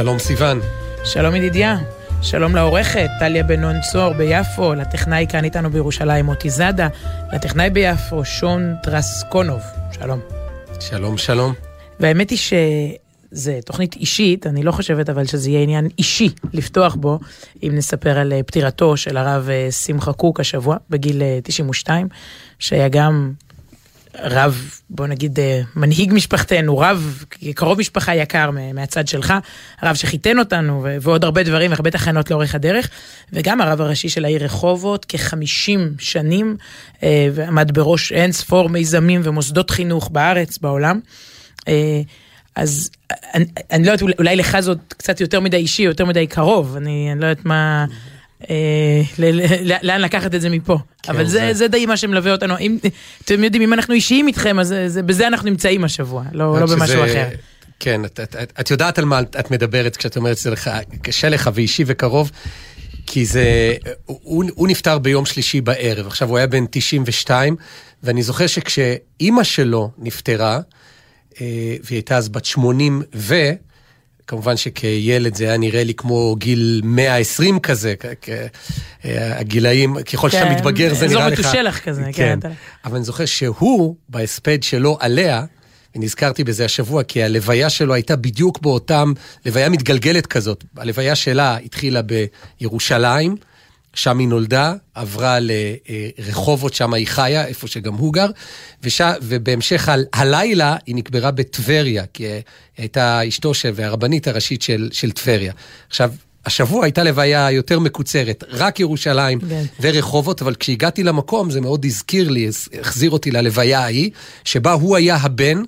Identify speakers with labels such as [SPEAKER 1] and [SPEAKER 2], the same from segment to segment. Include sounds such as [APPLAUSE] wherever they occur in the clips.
[SPEAKER 1] שלום סיון.
[SPEAKER 2] שלום ידידיה. שלום לעורכת, טליה בן נון צור ביפו, לטכנאי כאן איתנו בירושלים מוטי זאדה, לטכנאי ביפו שון טרסקונוב. שלום.
[SPEAKER 1] שלום, שלום.
[SPEAKER 2] והאמת היא שזה תוכנית אישית, אני לא חושבת אבל שזה יהיה עניין אישי לפתוח בו, אם נספר על אה, פטירתו של הרב אה, שמחה קוק השבוע, בגיל 92, אה, שהיה גם רב, בוא נגיד, אה, מנהיג משפחתנו, רב, קרוב משפחה יקר מהצד שלך, רב שחיתן אותנו ועוד הרבה דברים, הרבה תחנות לאורך הדרך, וגם הרב הראשי של העיר רחובות, כחמישים שנים, אה, ועמד בראש אין ספור מיזמים ומוסדות חינוך בארץ, בעולם. אה, אז אני, אני לא יודעת, אולי לך זאת קצת יותר מדי אישי, יותר מדי קרוב, אני, אני לא יודעת מה... אה, לאן לקחת את זה מפה. כן, אבל זה, די מה שמלווה אותנו. אתם יודעים, אם אנחנו אישיים איתכם, אז זה, בזה אנחנו נמצאים השבוע, לא, לא במשהו אחר.
[SPEAKER 1] כן, את, את, את, את יודעת על מה את מדברת כשאת אומרת שזה לך, קשה לך ואישי וקרוב, כי זה, הוא, הוא נפטר ביום שלישי בערב, עכשיו הוא היה בן 92, ואני זוכר שכשאימא שלו נפטרה, אה, והיא הייתה אז בת 80 ו... כמובן שכילד זה היה נראה לי כמו גיל 120 כזה, הגילאים, ככל שאתה כן, מתבגר זה נראה לך...
[SPEAKER 2] אזור מתושלח כזה, כן. כן.
[SPEAKER 1] אבל אני זוכר שהוא, בהספד שלו עליה, ונזכרתי בזה השבוע, כי הלוויה שלו הייתה בדיוק באותם, לוויה מתגלגלת כזאת. הלוויה שלה התחילה בירושלים, שם היא נולדה, עברה לרחובות, שם היא חיה, איפה שגם הוא גר, וש... ובהמשך ה... הלילה היא נקברה בטבריה, כי היא הייתה אשתו של, והרבנית הראשית של, של טבריה. עכשיו, השבוע הייתה לוויה יותר מקוצרת, רק ירושלים כן. ורחובות, אבל כשהגעתי למקום זה מאוד הזכיר לי, החזיר אותי ללוויה ההיא, שבה הוא היה הבן,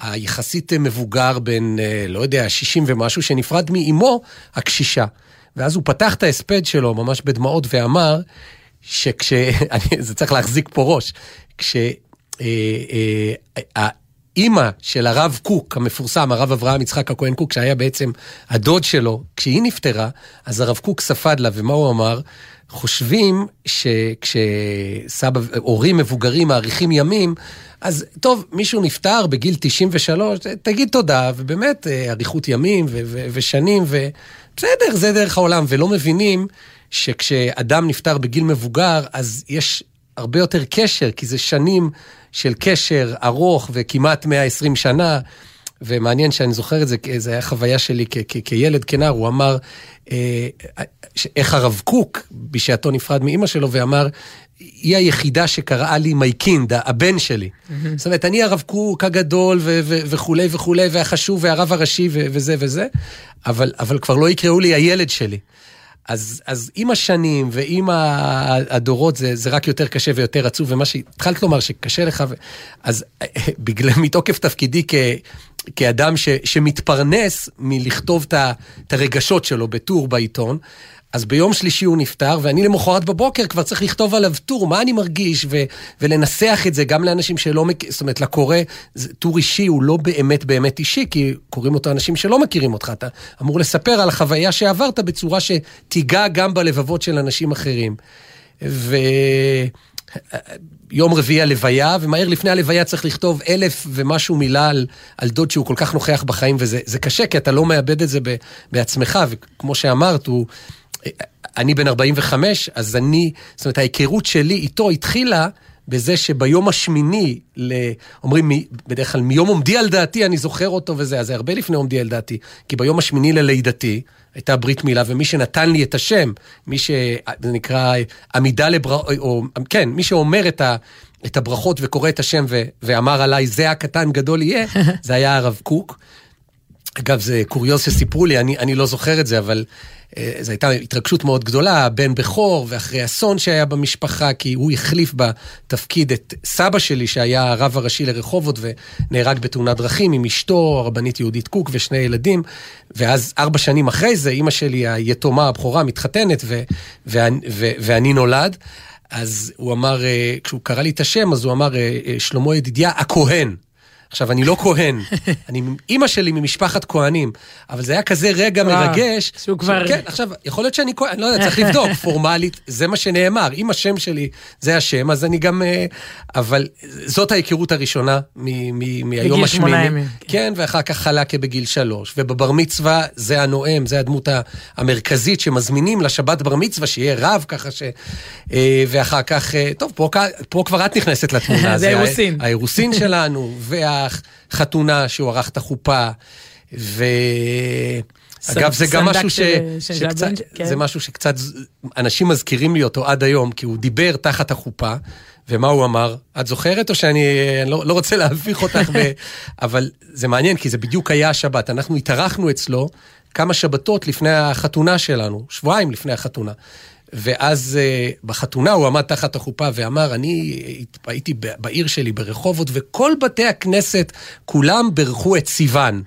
[SPEAKER 1] היחסית מבוגר, בן, אה, לא יודע, 60 ומשהו, שנפרד מאימו הקשישה. ואז הוא פתח את ההספד שלו ממש בדמעות ואמר, שכש... [LAUGHS] זה צריך להחזיק פה ראש. כשהאימא אה, אה, של הרב קוק המפורסם, הרב אברהם יצחק הכהן קוק, שהיה בעצם הדוד שלו, כשהיא נפטרה, אז הרב קוק ספד לה, ומה הוא אמר? חושבים שכשסבא, הורים מבוגרים מאריכים ימים, אז טוב, מישהו נפטר בגיל 93, תגיד תודה, ובאמת, אה, אריכות ימים ו- ו- ושנים, ו- בסדר, זה דרך העולם, ולא מבינים שכשאדם נפטר בגיל מבוגר, אז יש הרבה יותר קשר, כי זה שנים של קשר ארוך וכמעט 120 שנה. ומעניין שאני זוכר את זה, זו הייתה חוויה שלי כילד, כנער, הוא אמר, אה, איך הרב קוק בשעתו נפרד מאימא שלו, ואמר, היא היחידה שקראה לי מיין קינד, הבן שלי. זאת אומרת, אני הרב קוק הגדול וכולי וכולי, והחשוב והרב הראשי וזה וזה, אבל, אבל כבר לא יקראו לי הילד שלי. אז, אז עם השנים ועם הדורות זה, זה רק יותר קשה ויותר עצוב, ומה שהתחלת לומר שקשה לך, אז [LAUGHS] בגלל, מתוקף תפקידי כ, כאדם ש, שמתפרנס מלכתוב את הרגשות שלו בטור בעיתון, אז ביום שלישי הוא נפטר, ואני למחרת בבוקר כבר צריך לכתוב עליו טור, מה אני מרגיש, ו- ולנסח את זה גם לאנשים שלא מכירים, זאת אומרת, לקורא, טור אישי הוא לא באמת באמת אישי, כי קוראים אותו אנשים שלא מכירים אותך. אתה אמור לספר על החוויה שעברת בצורה שתיגע גם בלבבות של אנשים אחרים. ו... יום רביעי הלוויה, ומהר לפני הלוויה צריך לכתוב אלף ומשהו מילה על, על דוד שהוא כל כך נוכח בחיים, וזה קשה, כי אתה לא מאבד את זה בעצמך, וכמו שאמרת, הוא... אני בן 45, אז אני, זאת אומרת, ההיכרות שלי איתו התחילה בזה שביום השמיני, ל... אומרים בדרך כלל מיום עומדי על דעתי, אני זוכר אותו וזה, אז זה הרבה לפני עומדי על דעתי, כי ביום השמיני ללידתי הייתה ברית מילה, ומי שנתן לי את השם, מי ש... זה נקרא עמידה לבר... או כן, מי שאומר את ה... את הברכות וקורא את השם ו... ואמר עליי, זה הקטן גדול יהיה, [LAUGHS] זה היה הרב קוק. אגב, זה קוריוז שסיפרו לי, אני, אני לא זוכר את זה, אבל זו הייתה התרגשות מאוד גדולה, בן בכור, ואחרי אסון שהיה במשפחה, כי הוא החליף בתפקיד את סבא שלי, שהיה הרב הראשי לרחובות, ונהרג בתאונת דרכים עם אשתו, הרבנית יהודית קוק ושני ילדים, ואז ארבע שנים אחרי זה, אימא שלי היתומה, הבכורה, מתחתנת, ו, ואני, ו, ואני נולד. אז הוא אמר, אה, כשהוא קרא לי את השם, אז הוא אמר, אה, שלמה ידידיה הכהן. עכשיו, אני לא כהן, [LAUGHS] אני, אימא שלי ממשפחת כהנים, אבל זה היה כזה רגע מרגש.
[SPEAKER 2] שהוא כבר...
[SPEAKER 1] כן, עכשיו, יכול להיות שאני כהן, אני לא יודע, צריך לבדוק, [LAUGHS] פורמלית, זה מה שנאמר. אם השם שלי זה השם, אז אני גם... אה, אבל זאת ההיכרות הראשונה מהיום השמיני. ימים. כן, ואחר כך חלקה בגיל שלוש. ובבר מצווה זה הנואם, זה הדמות המרכזית שמזמינים לשבת בר מצווה, שיהיה רב ככה ש... אה, ואחר כך, אה, טוב, פה, פה כבר את נכנסת לתמונה. [LAUGHS]
[SPEAKER 2] זה האירוסין.
[SPEAKER 1] האירוסין שלנו, והחתונה שהוא ערך את החופה, ו... אגב, זה גם משהו ש... שקצת, כן. זה משהו שקצת, אנשים מזכירים לי אותו עד היום, כי הוא דיבר תחת החופה, ומה הוא אמר? את זוכרת או שאני לא, לא רוצה להביך אותך, ב... [LAUGHS] אבל זה מעניין, כי זה בדיוק היה השבת. אנחנו התארחנו אצלו כמה שבתות לפני החתונה שלנו, שבועיים לפני החתונה. ואז uh, בחתונה הוא עמד תחת החופה ואמר, אני הייתי בעיר שלי ברחובות, וכל בתי הכנסת, כולם בירכו את סיוון.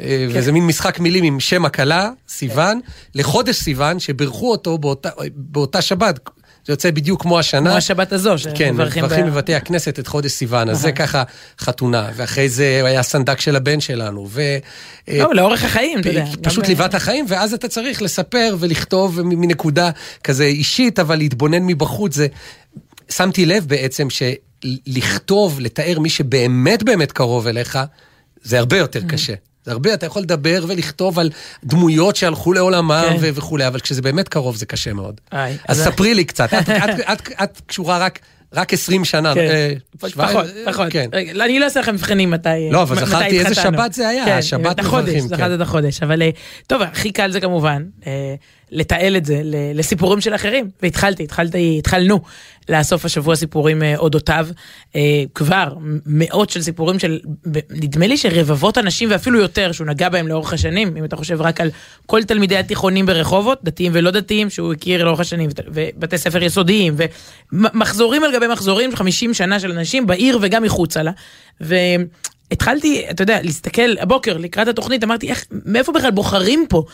[SPEAKER 1] אה, כן. וזה מין משחק מילים עם שם הכלה, סיוון, כן. לחודש סיוון, שבירכו אותו באותה, באותה שבת. זה יוצא בדיוק כמו השנה.
[SPEAKER 2] כמו השבת הזו,
[SPEAKER 1] כן, מברכים בבתי הכנסת את חודש סיוון, אז זה ככה חתונה. ואחרי זה היה סנדק של הבן שלנו, ו...
[SPEAKER 2] אה, לא, לאורך החיים, אתה יודע.
[SPEAKER 1] פשוט ליווה את החיים, ואז אתה צריך לספר ולכתוב מנקודה כזה אישית, אבל להתבונן מבחוץ. זה... שמתי לב בעצם שלכתוב, לתאר מי שבאמת באמת קרוב אליך, זה הרבה יותר קשה. זה הרבה, אתה יכול לדבר ולכתוב על דמויות שהלכו לעולמם כן. וכולי, אבל כשזה באמת קרוב זה קשה מאוד. איי, אז ספרי לי קצת, את, את, את, את, את קשורה רק... רק 20 שנה.
[SPEAKER 2] כן, אה, פחות, פחות. כן. רגע, אני לא אעשה לכם מבחנים מתי
[SPEAKER 1] לא, אבל זכרתי איזה שבת זה היה, כן, שבת
[SPEAKER 2] מברכים. כן, זכרתי את החודש, אבל אה, טוב, הכי קל זה כמובן. אה, לתעל את זה לסיפורים של אחרים. והתחלתי, התחלתי, התחלנו לאסוף השבוע סיפורים אה, אודותיו. אה, כבר מאות של סיפורים של, נדמה לי שרבבות אנשים ואפילו יותר שהוא נגע בהם לאורך השנים, אם אתה חושב רק על כל תלמידי התיכונים ברחובות, דתיים ולא דתיים, שהוא הכיר לאורך השנים, ובתי ספר יסודיים, ומחזורים על גבי מחזורים, 50 שנה של אנשים בעיר וגם מחוצה לה. ו... התחלתי, אתה יודע, להסתכל, הבוקר לקראת התוכנית, אמרתי, איך, מאיפה בכלל בוחרים פה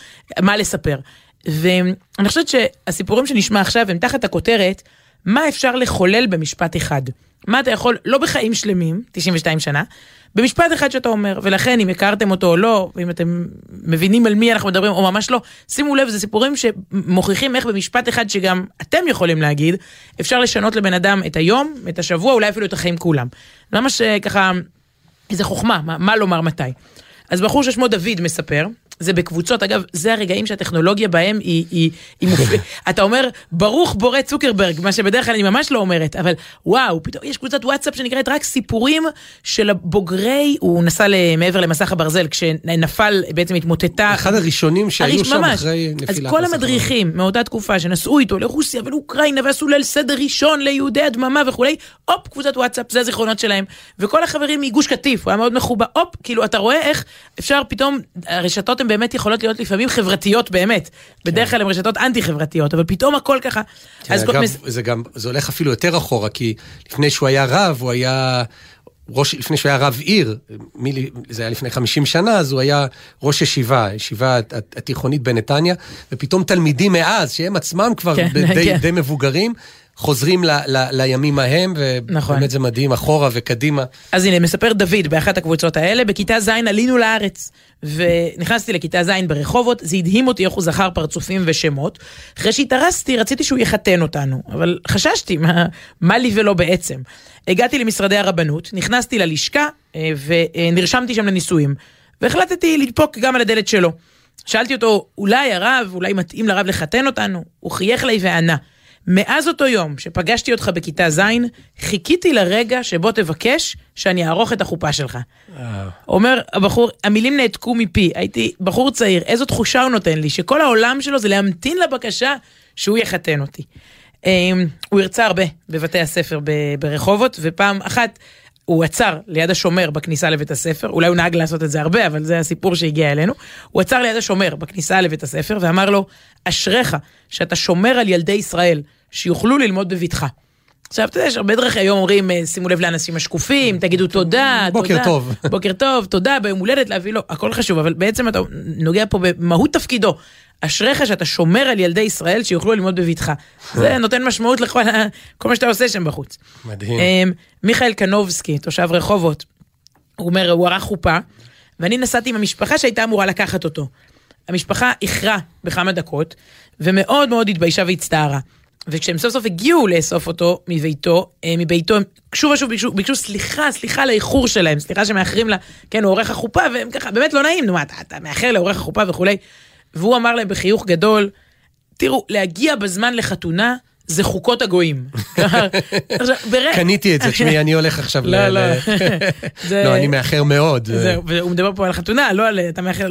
[SPEAKER 2] מה לספר? ואני חושבת שהסיפורים שנשמע עכשיו הם תחת הכותרת, מה אפשר לחולל במשפט אחד. מה אתה יכול, לא בחיים שלמים, 92 שנה, במשפט אחד שאתה אומר, ולכן אם הכרתם אותו או לא, ואם אתם מבינים על מי אנחנו מדברים או ממש לא, שימו לב, זה סיפורים שמוכיחים איך במשפט אחד שגם אתם יכולים להגיד, אפשר לשנות לבן אדם את היום, את השבוע, אולי אפילו את החיים כולם. ממש ככה, איזה חוכמה, מה, מה לומר מתי. אז בחור ששמו דוד מספר, זה בקבוצות, אגב, זה הרגעים שהטכנולוגיה בהם היא, היא, היא מופלאה. [LAUGHS] אתה אומר, ברוך בורא צוקרברג, מה שבדרך כלל אני ממש לא אומרת, אבל וואו, פתאום יש קבוצת וואטסאפ שנקראת רק סיפורים של הבוגרי, הוא נסע מעבר למסך הברזל, כשנפל, בעצם התמוטטה.
[SPEAKER 1] אחד הראשונים שהיו שם ממש. אחרי נפילת
[SPEAKER 2] אז כל המדריכים מאותה תקופה שנסעו איתו לרוסיה ולאוקראינה ועשו ליל סדר ראשון ליהודי הדממה וכולי, הופ, קבוצת וואטסאפ, זה הזיכרונות שלהם. וכל החברים מגוש קטיף, הוא היה מאוד מחובר, הופ, כאילו, אתה רואה איך אפשר פתאום, הרשתות הן באמת יכולות להיות לפעמים חברתיות באמת. בדרך כלל הן רשתות אנטי חברתיות, אבל פתאום הכל ככה.
[SPEAKER 1] אז אגב, זה גם, זה הולך אפילו יותר אחורה, כי לפני שהוא היה רב, הוא היה... ראש, לפני שהוא היה רב עיר, מי, זה היה לפני 50 שנה, אז הוא היה ראש ישיבה, ישיבה התיכונית בנתניה, ופתאום תלמידים מאז, שהם עצמם כבר כן, די, [LAUGHS] כן. די מבוגרים, חוזרים ל, ל, לימים ההם, נכון. ובאמת זה מדהים, אחורה וקדימה.
[SPEAKER 2] אז הנה, מספר דוד באחת הקבוצות האלה, בכיתה ז' עלינו לארץ, ונכנסתי לכיתה ז' ברחובות, זה הדהים אותי איך הוא זכר פרצופים ושמות. אחרי שהתארסתי, רציתי שהוא יחתן אותנו, אבל חששתי, מה, מה לי ולא בעצם. הגעתי למשרדי הרבנות, נכנסתי ללשכה, אה, ונרשמתי שם לנישואים, והחלטתי לדפוק גם על הדלת שלו. שאלתי אותו, אולי הרב, אולי מתאים לרב לחתן אותנו? הוא חייך לי וענה. מאז אותו יום שפגשתי אותך בכיתה ז', חיכיתי לרגע שבו תבקש שאני אערוך את החופה שלך. אומר הבחור, המילים נעתקו מפי, הייתי בחור צעיר, איזו תחושה הוא נותן לי, שכל העולם שלו זה להמתין לבקשה שהוא יחתן אותי. אמ, הוא הרצה הרבה בבתי הספר ברחובות, ופעם אחת הוא עצר ליד השומר בכניסה לבית הספר, אולי הוא נהג לעשות את זה הרבה, אבל זה הסיפור שהגיע אלינו. הוא עצר ליד השומר בכניסה לבית הספר ואמר לו, אשריך שאתה שומר על ילדי ישראל, שיוכלו ללמוד בבטחה. עכשיו, אתה יודע, יש הרבה דרכי היום אומרים, אה, שימו לב לאנשים השקופים, תגידו תודה,
[SPEAKER 1] בוקר
[SPEAKER 2] תודה.
[SPEAKER 1] טוב.
[SPEAKER 2] בוקר טוב, תודה, ביום הולדת להביא לו, הכל חשוב, אבל בעצם אתה נוגע פה במהות תפקידו. אשריך שאתה שומר על ילדי ישראל שיוכלו ללמוד בבטחה. [LAUGHS] זה נותן משמעות לכל כל מה שאתה עושה שם בחוץ.
[SPEAKER 1] מדהים. אמ,
[SPEAKER 2] מיכאל קנובסקי, תושב רחובות, הוא אומר, הוא ערך חופה, ואני נסעתי עם המשפחה שהייתה אמורה לקחת אותו. המשפחה איחרה בכמה דקות, ומאוד מאוד התביישה והצטערה. וכשהם סוף סוף הגיעו לאסוף אותו מביתו, אה, מביתו, הם שוב ושוב ביקשו, ביקשו סליחה, סליחה על האיחור שלהם, סליחה שמאחרים לה, כן, הוא עורך החופה, והם ככה, באמת לא נעים, נו מה, אתה, אתה מאחר לעורך החופה וכולי. והוא אמר להם בחיוך גדול, תראו, להגיע בזמן לחתונה, זה חוקות הגויים. [LAUGHS]
[SPEAKER 1] קניתי את זה, תשמעי, אני הולך עכשיו ל...
[SPEAKER 2] לא, לא. [LAUGHS]
[SPEAKER 1] לא, אני מאחר מאוד.
[SPEAKER 2] והוא מדבר פה על חתונה, לא על... אתה מאחר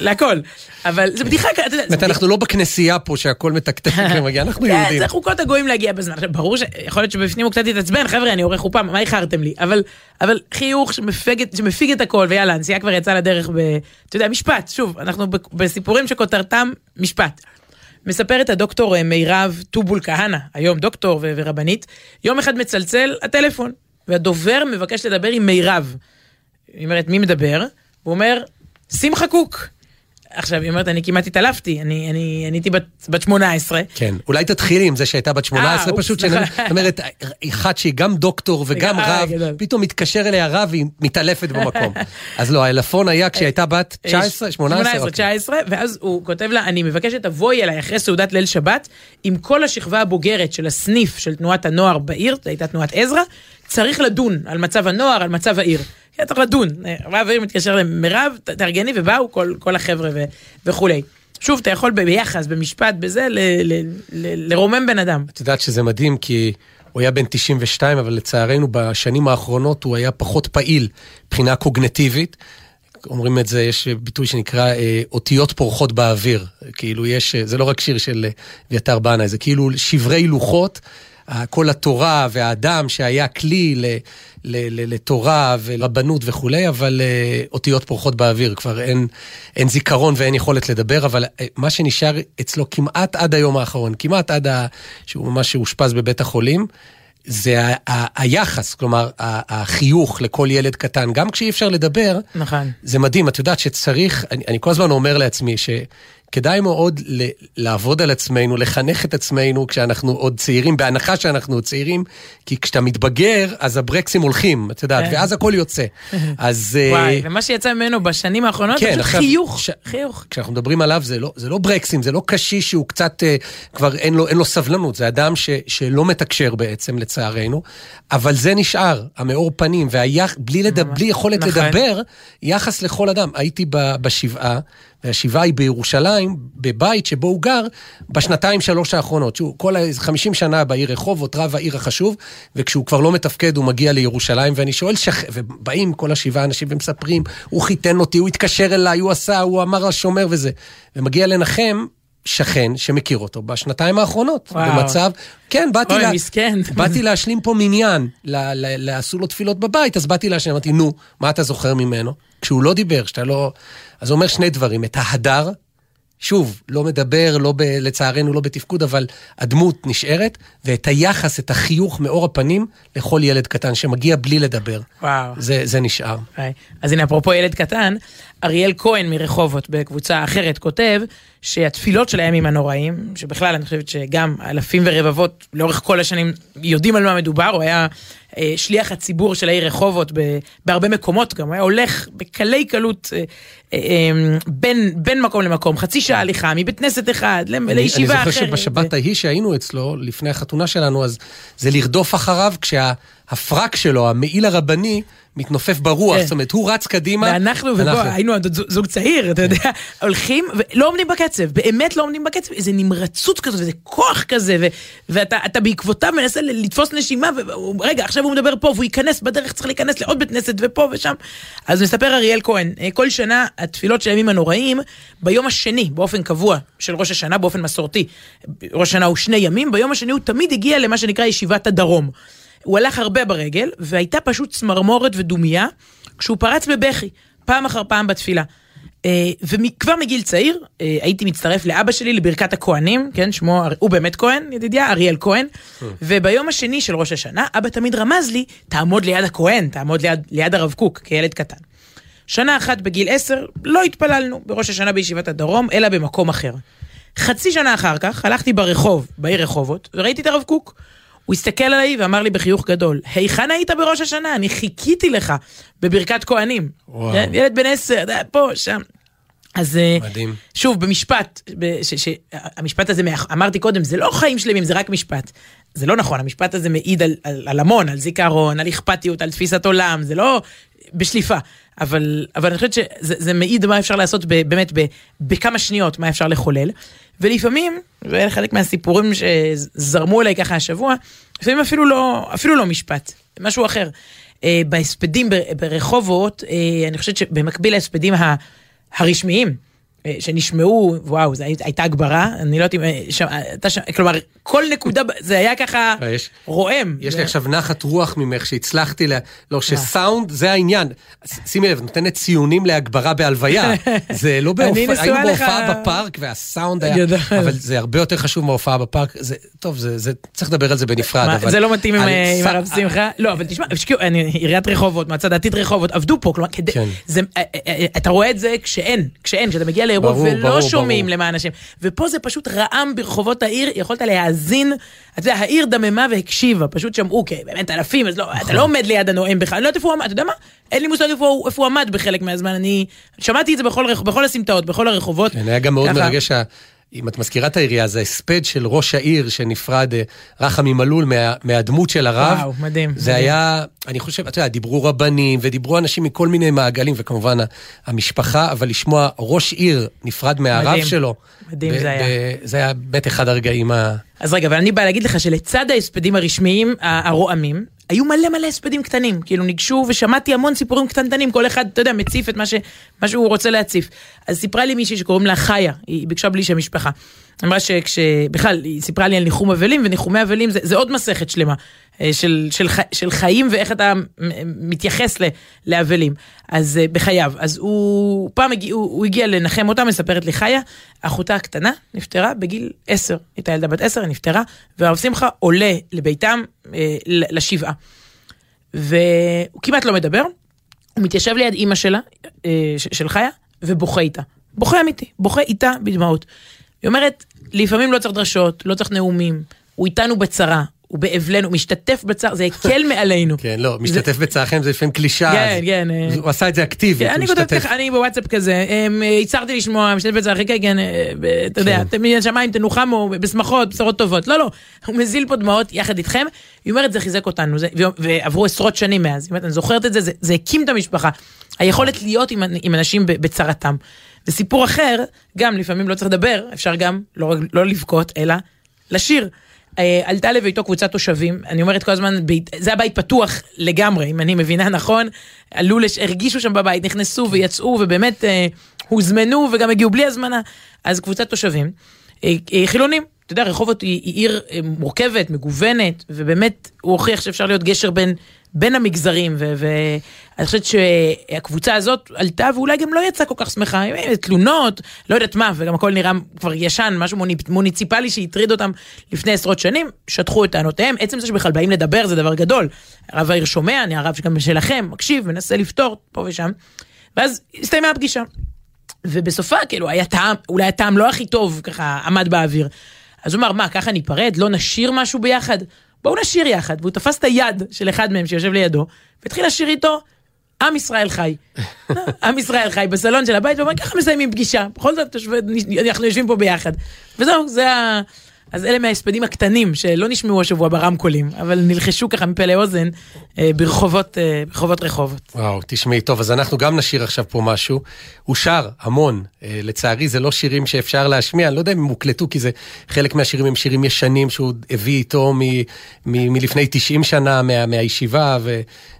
[SPEAKER 2] להכל. אבל זה בדיחה, אתה יודע...
[SPEAKER 1] זאת אומרת, אנחנו לא בכנסייה פה שהכל מתקתק [LAUGHS] ומגיע, אנחנו
[SPEAKER 2] כן,
[SPEAKER 1] יהודים.
[SPEAKER 2] זה חוקות הגויים להגיע בזמן. ברור שיכול להיות שבפנים הוא קצת יתעצבן, חבר'ה, אני עורך חופה, מה איחרתם לי? אבל חיוך שמפיג את הכל, ויאללה, הנסיעה כבר יצאה לדרך ב... אתה יודע, משפט, שוב, אנחנו בסיפורים שכותרתם משפט. מספרת הדוקטור מירב טובול כהנא, היום דוקטור ורבנית, יום אחד מצלצל הטלפון, והדובר מבקש לדבר עם מירב. היא אומרת, מי מדבר? הוא אומר, שמחה קוק. עכשיו, היא אומרת, אני כמעט התעלפתי, אני, אני, אני הייתי בת, בת 18.
[SPEAKER 1] כן, אולי תתחילי עם זה שהייתה בת 18,
[SPEAKER 2] אה,
[SPEAKER 1] פשוט, שאני-. זאת אומרת, אחת שהיא גם דוקטור וגם
[SPEAKER 2] אה,
[SPEAKER 1] רב. פתאום מתקשר אליה רב והיא מתעלפת במקום. [LAUGHS] אז לא, העלפון היה כשהיא הייתה בת 19, 18?
[SPEAKER 2] 18,
[SPEAKER 1] אוקיי.
[SPEAKER 2] 19, ואז הוא כותב לה, אני מבקש שתבואי אליי אחרי סעודת ליל שבת, עם כל השכבה הבוגרת של הסניף של תנועת הנוער בעיר, זו הייתה תנועת עזרא, צריך לדון על מצב הנוער, על מצב העיר. כן, צריך לדון. רב העיר מתקשר למירב, תארגני, ובאו כל, כל החבר'ה ו- וכולי. שוב, אתה יכול ביחס, במשפט, בזה, ל- ל- ל- לרומם בן אדם.
[SPEAKER 1] את יודעת שזה מדהים, כי הוא היה בן 92, אבל לצערנו בשנים האחרונות הוא היה פחות פעיל מבחינה קוגנטיבית. אומרים את זה, יש ביטוי שנקרא אה, אותיות פורחות באוויר. כאילו יש, אה, זה לא רק שיר של אה, אביתר בנאי, זה כאילו שברי לוחות. כל התורה והאדם שהיה כלי ל, ל, ל, לתורה ולרבנות וכולי, אבל אה, אותיות פורחות באוויר, כבר אין, אין זיכרון ואין יכולת לדבר, אבל אה, מה שנשאר אצלו כמעט עד היום האחרון, כמעט עד ה, שהוא ממש אושפז בבית החולים, זה ה, ה, היחס, כלומר, ה, החיוך לכל ילד קטן, גם כשאי אפשר לדבר,
[SPEAKER 2] נכון.
[SPEAKER 1] זה מדהים, את יודעת שצריך, אני, אני כל הזמן אומר לעצמי שכדאי מאוד ל, לעבוד על עצמנו, לחנך את עצמנו כשאנחנו עוד צעירים, בהנחה שאנחנו עוד צעירים, כי כשאתה מתבגר, אז הברקסים הולכים, את יודעת,
[SPEAKER 2] כן.
[SPEAKER 1] ואז הכל יוצא. [LAUGHS] אז... אה,
[SPEAKER 2] וואי, ומה שיצא ממנו בשנים האחרונות,
[SPEAKER 1] כן,
[SPEAKER 2] פשוט
[SPEAKER 1] עכשיו,
[SPEAKER 2] חיוך,
[SPEAKER 1] ש-
[SPEAKER 2] חיוך.
[SPEAKER 1] כשאנחנו מדברים עליו, זה לא, זה לא ברקסים, זה לא קשיש שהוא קצת, אה, כבר אין לו, אין לו סבלנות, זה אדם ש, שלא מתקשר בעצם, לצערנו, אבל זה נשאר, המאור פנים, והיח, בלי, לדב, בלי יכולת
[SPEAKER 2] נכון.
[SPEAKER 1] לדבר, יחס לכל אדם. הייתי ב, בשבעה, והשבעה היא בירושלים, בבית שבו הוא גר, בשנתיים שלוש האחרונות. שהוא כל ה- 50 שנה בעיר רחובות, רב העיר החשוב, וכשהוא כבר לא מתפקד, הוא מגיע לירושלים, ואני שואל, שכ... ובאים כל השבעה אנשים ומספרים, הוא חיתן אותי, הוא התקשר אליי, הוא עשה, הוא אמר לשומר וזה. ומגיע לנחם, שכן שמכיר אותו בשנתיים האחרונות,
[SPEAKER 2] וואו.
[SPEAKER 1] במצב, כן, באתי,
[SPEAKER 2] אוי,
[SPEAKER 1] לה,
[SPEAKER 2] מסכן. [LAUGHS]
[SPEAKER 1] באתי להשלים פה מניין, ל- ל- ל- עשו לו תפילות בבית, אז באתי להשלים, אמרתי, נו, מה אתה זוכר ממנו? כשהוא לא דיבר, שאתה לא... אז אומר שני דברים, את ההדר, שוב, לא מדבר, לא ב, לצערנו לא בתפקוד, אבל הדמות נשארת, ואת היחס, את החיוך מאור הפנים לכל ילד קטן שמגיע בלי לדבר.
[SPEAKER 2] וואו.
[SPEAKER 1] זה, זה נשאר.
[SPEAKER 2] היי. אז הנה, אפרופו ילד קטן, אריאל כהן מרחובות בקבוצה אחרת כותב שהתפילות של הימים הנוראים, שבכלל אני חושבת שגם אלפים ורבבות לאורך כל השנים יודעים על מה מדובר, הוא היה אה, שליח הציבור של העיר רחובות ב, בהרבה מקומות גם, הוא היה הולך בקלי קלות אה, בין, בין מקום למקום, חצי שעה הליכה, מבית כנסת אחד
[SPEAKER 1] אני,
[SPEAKER 2] לישיבה
[SPEAKER 1] אני
[SPEAKER 2] אחרת.
[SPEAKER 1] זוכר שבשבת ההיא שהיינו אצלו, לפני החתונה שלנו, אז זה לרדוף אחריו כשהפרק שלו, המעיל הרבני, מתנופף ברוח.
[SPEAKER 2] כן.
[SPEAKER 1] זאת אומרת, הוא רץ קדימה.
[SPEAKER 2] ואנחנו, ובוא,
[SPEAKER 1] אנחנו-
[SPEAKER 2] היינו זוג- צעיר, אתה יודע, הולכים ולא עומדים בקצב, באמת לא עומדים בקצב, איזה נמרצות כזאת, איזה כוח כזה, ו- ואתה אתה בעקבותיו מנסה לתפוס נשימה, ורגע, עכשיו הוא מדבר פה, והוא ייכנס בדרך, צריך להיכנס לעוד בית כנסת, ופה ושם. אז מספר אריאל כהן, אה, כל שנה התפילות של הימים הנוראים, ביום השני, באופן קבוע, של ראש השנה, באופן מסורתי, ראש השנה הוא שני ימים, ביום השני הוא תמיד הגיע למה שנקרא ישיבת הדרום. הוא הלך הרבה ברגל, והייתה פשוט צמרמורת ודומייה, כשהוא פרץ בבכי, פעם אחר פעם בתפילה. אה, וכבר מגיל צעיר אה, הייתי מצטרף לאבא שלי לברכת הכהנים, כן, שמו, הוא באמת כהן, ידידיה, אריאל כהן, וביום השני של ראש השנה, אבא תמיד רמז לי, תעמוד ליד הכהן, תעמוד ליד, ליד הרב קוק, כילד קטן. שנה אחת בגיל עשר, לא התפללנו בראש השנה בישיבת הדרום, אלא במקום אחר. חצי שנה אחר כך, הלכתי ברחוב, בעיר רחובות, וראיתי את הרב קוק. הוא הסתכל עליי ואמר לי בחיוך גדול, היכן היית בראש השנה? אני חיכיתי לך בברכת כהנים.
[SPEAKER 1] וואו.
[SPEAKER 2] כן, ילד בן עשר, פה, שם. אז אה,
[SPEAKER 1] מדהים.
[SPEAKER 2] שוב, במשפט, ש- ש- המשפט הזה, אמרתי קודם, זה לא חיים שלמים, זה רק משפט. זה לא נכון, המשפט הזה מעיד על, על, על המון, על זיכרון, על אכפתיות, על תפיסת עולם, זה לא בשליפה. אבל, אבל אני חושבת שזה זה מעיד מה אפשר לעשות ב, באמת ב, בכמה שניות, מה אפשר לחולל. ולפעמים, ואלה חלק מהסיפורים שזרמו אליי ככה השבוע, לפעמים אפילו לא, אפילו לא משפט, משהו אחר. אה, בהספדים ברחובות, אה, אני חושבת שבמקביל להספדים הרשמיים, שנשמעו, וואו, זו הי- הייתה הגברה, אני לא יודעת אם... אה, אתה שם, כלומר, כל נקודה, זה היה ככה
[SPEAKER 1] אה, יש-
[SPEAKER 2] רועם.
[SPEAKER 1] יש
[SPEAKER 2] זה-
[SPEAKER 1] לי עכשיו נחת רוח ממך שהצלחתי ל... לא, שסאונד זה העניין. שימי לב, נותנת ציונים להגברה בהלוויה. [LAUGHS] זה לא בהופעה, היינו בהופעה בפארק והסאונד היה... אבל זה הרבה יותר חשוב מההופעה בפארק. זה, טוב, זה, זה, צריך לדבר על זה בנפרד,
[SPEAKER 2] מה,
[SPEAKER 1] אבל...
[SPEAKER 2] זה לא מתאים עם, אה, הרב שמחה? לא, אבל תשמע, עיריית רחובות, מועצה דתית רחובות, עבדו פה, כלומר,
[SPEAKER 1] כן.
[SPEAKER 2] זה, אה, אה, אה, אתה רואה את זה כשאין, כשאין, כשאתה מגיע לאירוע
[SPEAKER 1] ברור,
[SPEAKER 2] ולא
[SPEAKER 1] ברור,
[SPEAKER 2] שומעים
[SPEAKER 1] ברור.
[SPEAKER 2] למען השם. ופה זה פשוט רעם ברחובות העיר, יכולת להאזין, אתה יודע, העיר דממה והקשיבה, פשוט שמעו, כי באמת אלפים, אז לא, אתה לא עומד ליד הנואם בכלל, אני לא יודעת איפה הוא עמד, אתה יודע מה? אין לי מושג איפה איפה הוא עמד בחלק מהזמן, אני שמעתי את זה בכל בכל הסמטאות, בכל הרחובות.
[SPEAKER 1] כן, היה גם מאוד
[SPEAKER 2] ככה.
[SPEAKER 1] מרגש, אם את מזכירה את העירייה, זה ההספד של ראש העיר שנפרד, אה, רחמי מלול, מה- מהדמות של הרב.
[SPEAKER 2] וואו, מדהים,
[SPEAKER 1] זה
[SPEAKER 2] מדהים.
[SPEAKER 1] היה, אני חושב, אתה יודע, דיברו רבנים ודיברו אנשים מכל מיני מעגלים, וכמובן המשפחה, אבל לשמוע ראש עיר נפרד מהרב
[SPEAKER 2] מדהים.
[SPEAKER 1] שלו.
[SPEAKER 2] מדהים
[SPEAKER 1] ב-
[SPEAKER 2] זה היה.
[SPEAKER 1] ב- זה היה באמת אחד הרגעים ה...
[SPEAKER 2] אז רגע, אבל אני באה להגיד לך שלצד ההספדים הרשמיים, הרועמים, היו מלא מלא הספדים קטנים. כאילו ניגשו ושמעתי המון סיפורים קטנטנים, כל אחד, אתה יודע, מציף את מה, ש, מה שהוא רוצה להציף. אז סיפרה לי מישהי שקוראים לה חיה, היא ביקשה בלי שם משפחה. אמרה שכש... בכלל, היא סיפרה לי על ניחום אבלים, וניחומי אבלים זה, זה עוד מסכת שלמה אה, של, של, ח- של חיים ואיך אתה מתייחס ל- לאבלים. אז אה, בחייו. אז הוא פעם הגיע, הוא, הוא הגיע לנחם אותה, מספרת לי חיה, אחותה הקטנה נפטרה בגיל עשר. הייתה ילדה בת עשר, היא נפטרה, והרב שמחה עולה לביתם אה, לשבעה. והוא כמעט לא מדבר, הוא מתיישב ליד אימא שלה, של חיה, ובוכה איתה. בוכה אמיתי, בוכה איתה בדמעות. היא אומרת, לפעמים לא צריך דרשות, לא צריך נאומים, הוא איתנו בצרה, הוא באבלנו, משתתף בצער, זה הקל [LAUGHS] מעלינו.
[SPEAKER 1] כן, לא, משתתף בצערכם זה לפעמים קלישאה.
[SPEAKER 2] כן, כן, אה.
[SPEAKER 1] הוא עשה את זה אקטיבית,
[SPEAKER 2] כן, אני כותבת. ככה, אני בוואטסאפ כזה, אמ, הצהרתי לשמוע, משתתף בצער, כן, כן, אתה יודע,
[SPEAKER 1] כן.
[SPEAKER 2] מן השמיים תנוחמו בשמחות, בשורות טובות. לא, לא, הוא מזיל פה דמעות יחד איתכם. היא אומרת, זה חיזק אותנו, ועברו עשרות שנים מאז. אני זוכרת את זה, זה- הקים את המשפחה. היכולת להיות עם, אנשים ב- בצרתם. וסיפור אחר, גם לפעמים לא צריך לדבר, אפשר גם לא, לא לבכות, אלא לשיר. אה, עלתה לביתו קבוצת תושבים, אני אומרת כל הזמן, בית, זה היה בית פתוח לגמרי, אם אני מבינה נכון, עלו, לש, הרגישו שם בבית, נכנסו ויצאו, ובאמת אה, הוזמנו וגם הגיעו בלי הזמנה, אז קבוצת תושבים, אה, אה, חילונים, אתה יודע, רחובות היא, היא עיר אה, מורכבת, מגוונת, ובאמת הוא הוכיח שאפשר להיות גשר בין, בין המגזרים, ואני חושבת שהקבוצה הזאת עלתה ואולי גם לא יצאה כל כך שמחה, אה, תלונות, לא יודעת מה, וגם הכל נראה כבר ישן, משהו מוניציפלי שהטריד אותם לפני עשרות שנים, שטחו את טענותיהם, עצם זה שבכלל באים לדבר זה דבר גדול. הרב העיר שומע, אני הרב גם שלכם, מקשיב, מנסה לפתור פה ושם, ואז הסתיימה הפגישה. ובסופה כאילו היה טעם, אולי הטעם לא הכי טוב, ככה עמד באוויר. אז הוא אמר, מה, ככה ניפרד? לא נשיר משהו ביחד? בואו נשיר יחד. והוא תפס את היד של אחד מהם שיושב לידו, והתחיל לשיר איתו, עם ישראל חי. [LAUGHS] עם ישראל חי בסלון של הבית, ואומר, ככה מסיימים פגישה. בכל זאת, אנחנו יושבים פה ביחד. וזהו, זה ה... אז אלה מההספדים הקטנים שלא נשמעו השבוע ברמקולים, אבל נלחשו ככה מפה לאוזן אה, ברחובות, אה, ברחובות רחובות.
[SPEAKER 1] וואו, תשמעי, טוב, אז אנחנו גם נשיר עכשיו פה משהו. הוא שר המון, אה, לצערי זה לא שירים שאפשר להשמיע, אני לא יודע אם הם הוקלטו, כי זה חלק מהשירים הם שירים ישנים שהוא הביא איתו מ, מ, מלפני 90 שנה מה, מהישיבה ומגלגולים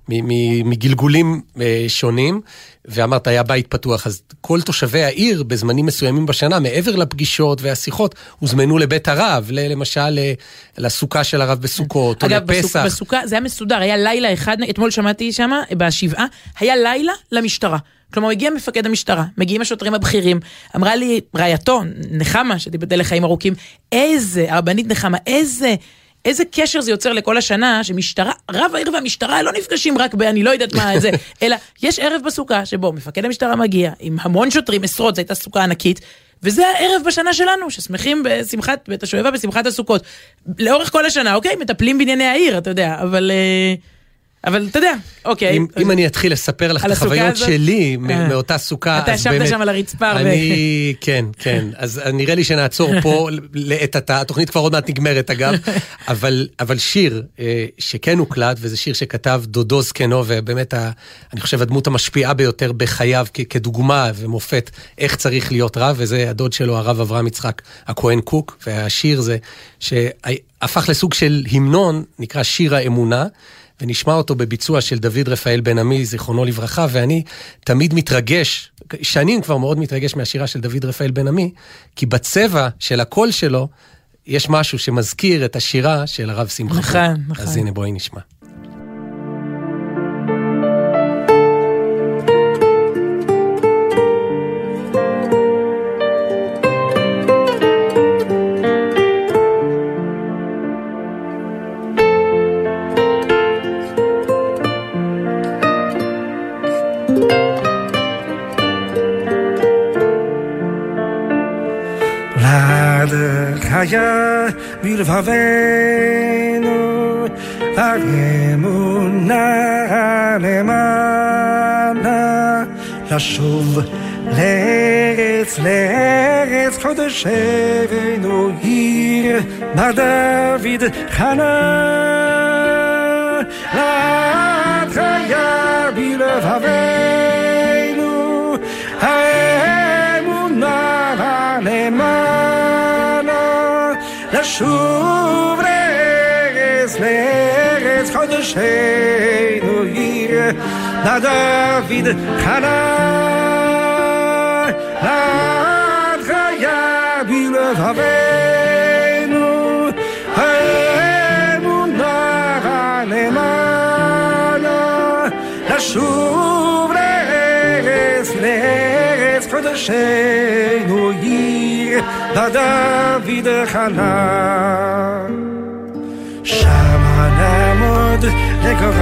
[SPEAKER 1] אה, שונים. ואמרת, היה בית פתוח, אז כל תושבי העיר בזמנים מסוימים בשנה, מעבר לפגישות והשיחות, הוזמנו לבית הרב, למשל ל- לסוכה של הרב בסוכות, או
[SPEAKER 2] אגב,
[SPEAKER 1] לפסח.
[SPEAKER 2] בסוכה, בסוכה זה היה מסודר, היה לילה אחד, אתמול שמעתי שם, בשבעה, היה לילה למשטרה. כלומר, הגיע מפקד המשטרה, מגיעים השוטרים הבכירים, אמרה לי רעייתו, נחמה, שתיבדל לחיים ארוכים, איזה, הרבנית נחמה, איזה... איזה קשר זה יוצר לכל השנה, שמשטרה, רב העיר והמשטרה לא נפגשים רק באני לא יודעת מה זה, [LAUGHS] אלא יש ערב בסוכה שבו מפקד המשטרה מגיע עם המון שוטרים, עשרות, זו הייתה סוכה ענקית, וזה הערב בשנה שלנו, ששמחים בשמחת, בית השואבה בשמחת הסוכות. לאורך כל השנה, אוקיי, מטפלים בענייני העיר, אתה יודע, אבל... אה, אבל אתה יודע, אוקיי.
[SPEAKER 1] אם, אם אני אתחיל לספר לך את החוויות שלי אה, מאותה סוכה,
[SPEAKER 2] אתה ישבת שם על הרצפה.
[SPEAKER 1] אני. כן, כן. אז נראה לי שנעצור פה [LAUGHS] לעת עתה, התוכנית כבר עוד מעט נגמרת אגב, [LAUGHS] אבל, אבל שיר אה, שכן הוקלט, וזה שיר שכתב דודו זקנו, ובאמת, ה, אני חושב, הדמות המשפיעה ביותר בחייו כ, כדוגמה ומופת איך צריך להיות רב, וזה הדוד שלו, הרב אברהם יצחק הכהן קוק, והשיר זה שהפך לסוג של המנון, נקרא שיר האמונה. ונשמע אותו בביצוע של דוד רפאל בן עמי, זיכרונו לברכה, ואני תמיד מתרגש, שנים כבר מאוד מתרגש מהשירה של דוד רפאל בן עמי, כי בצבע של הקול שלו, יש משהו שמזכיר את השירה של הרב שמחה.
[SPEAKER 2] נכון, נכון.
[SPEAKER 1] אז הנה בואי נשמע.
[SPEAKER 3] היה בלבבנו, האמונה למענה, לשוב לארץ, לארץ קודשנו, עיר בר דוד חנה. לעד היה בלבבנו, האמונה למענה. לשוב לארץ, לארץ חודשנו עיר, לדוד חנה, עד חיה בלבבנו, האמונה למעלה, לשוב לארץ, לארץ קודשנו עיר, da Davide Hana Sham Hanamod Lekor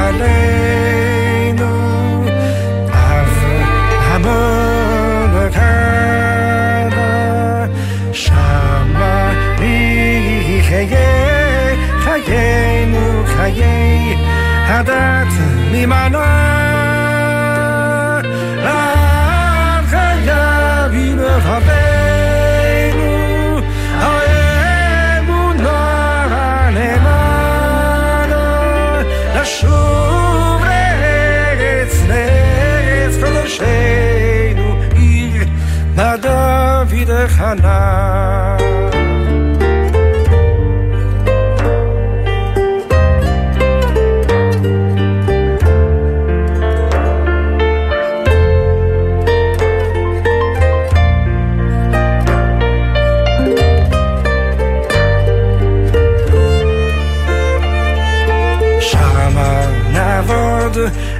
[SPEAKER 3] Av Hamon Kana Shama Micheye Chayenu Chaye Hadat Mimanoa לדוד חנה. שמה נעבוד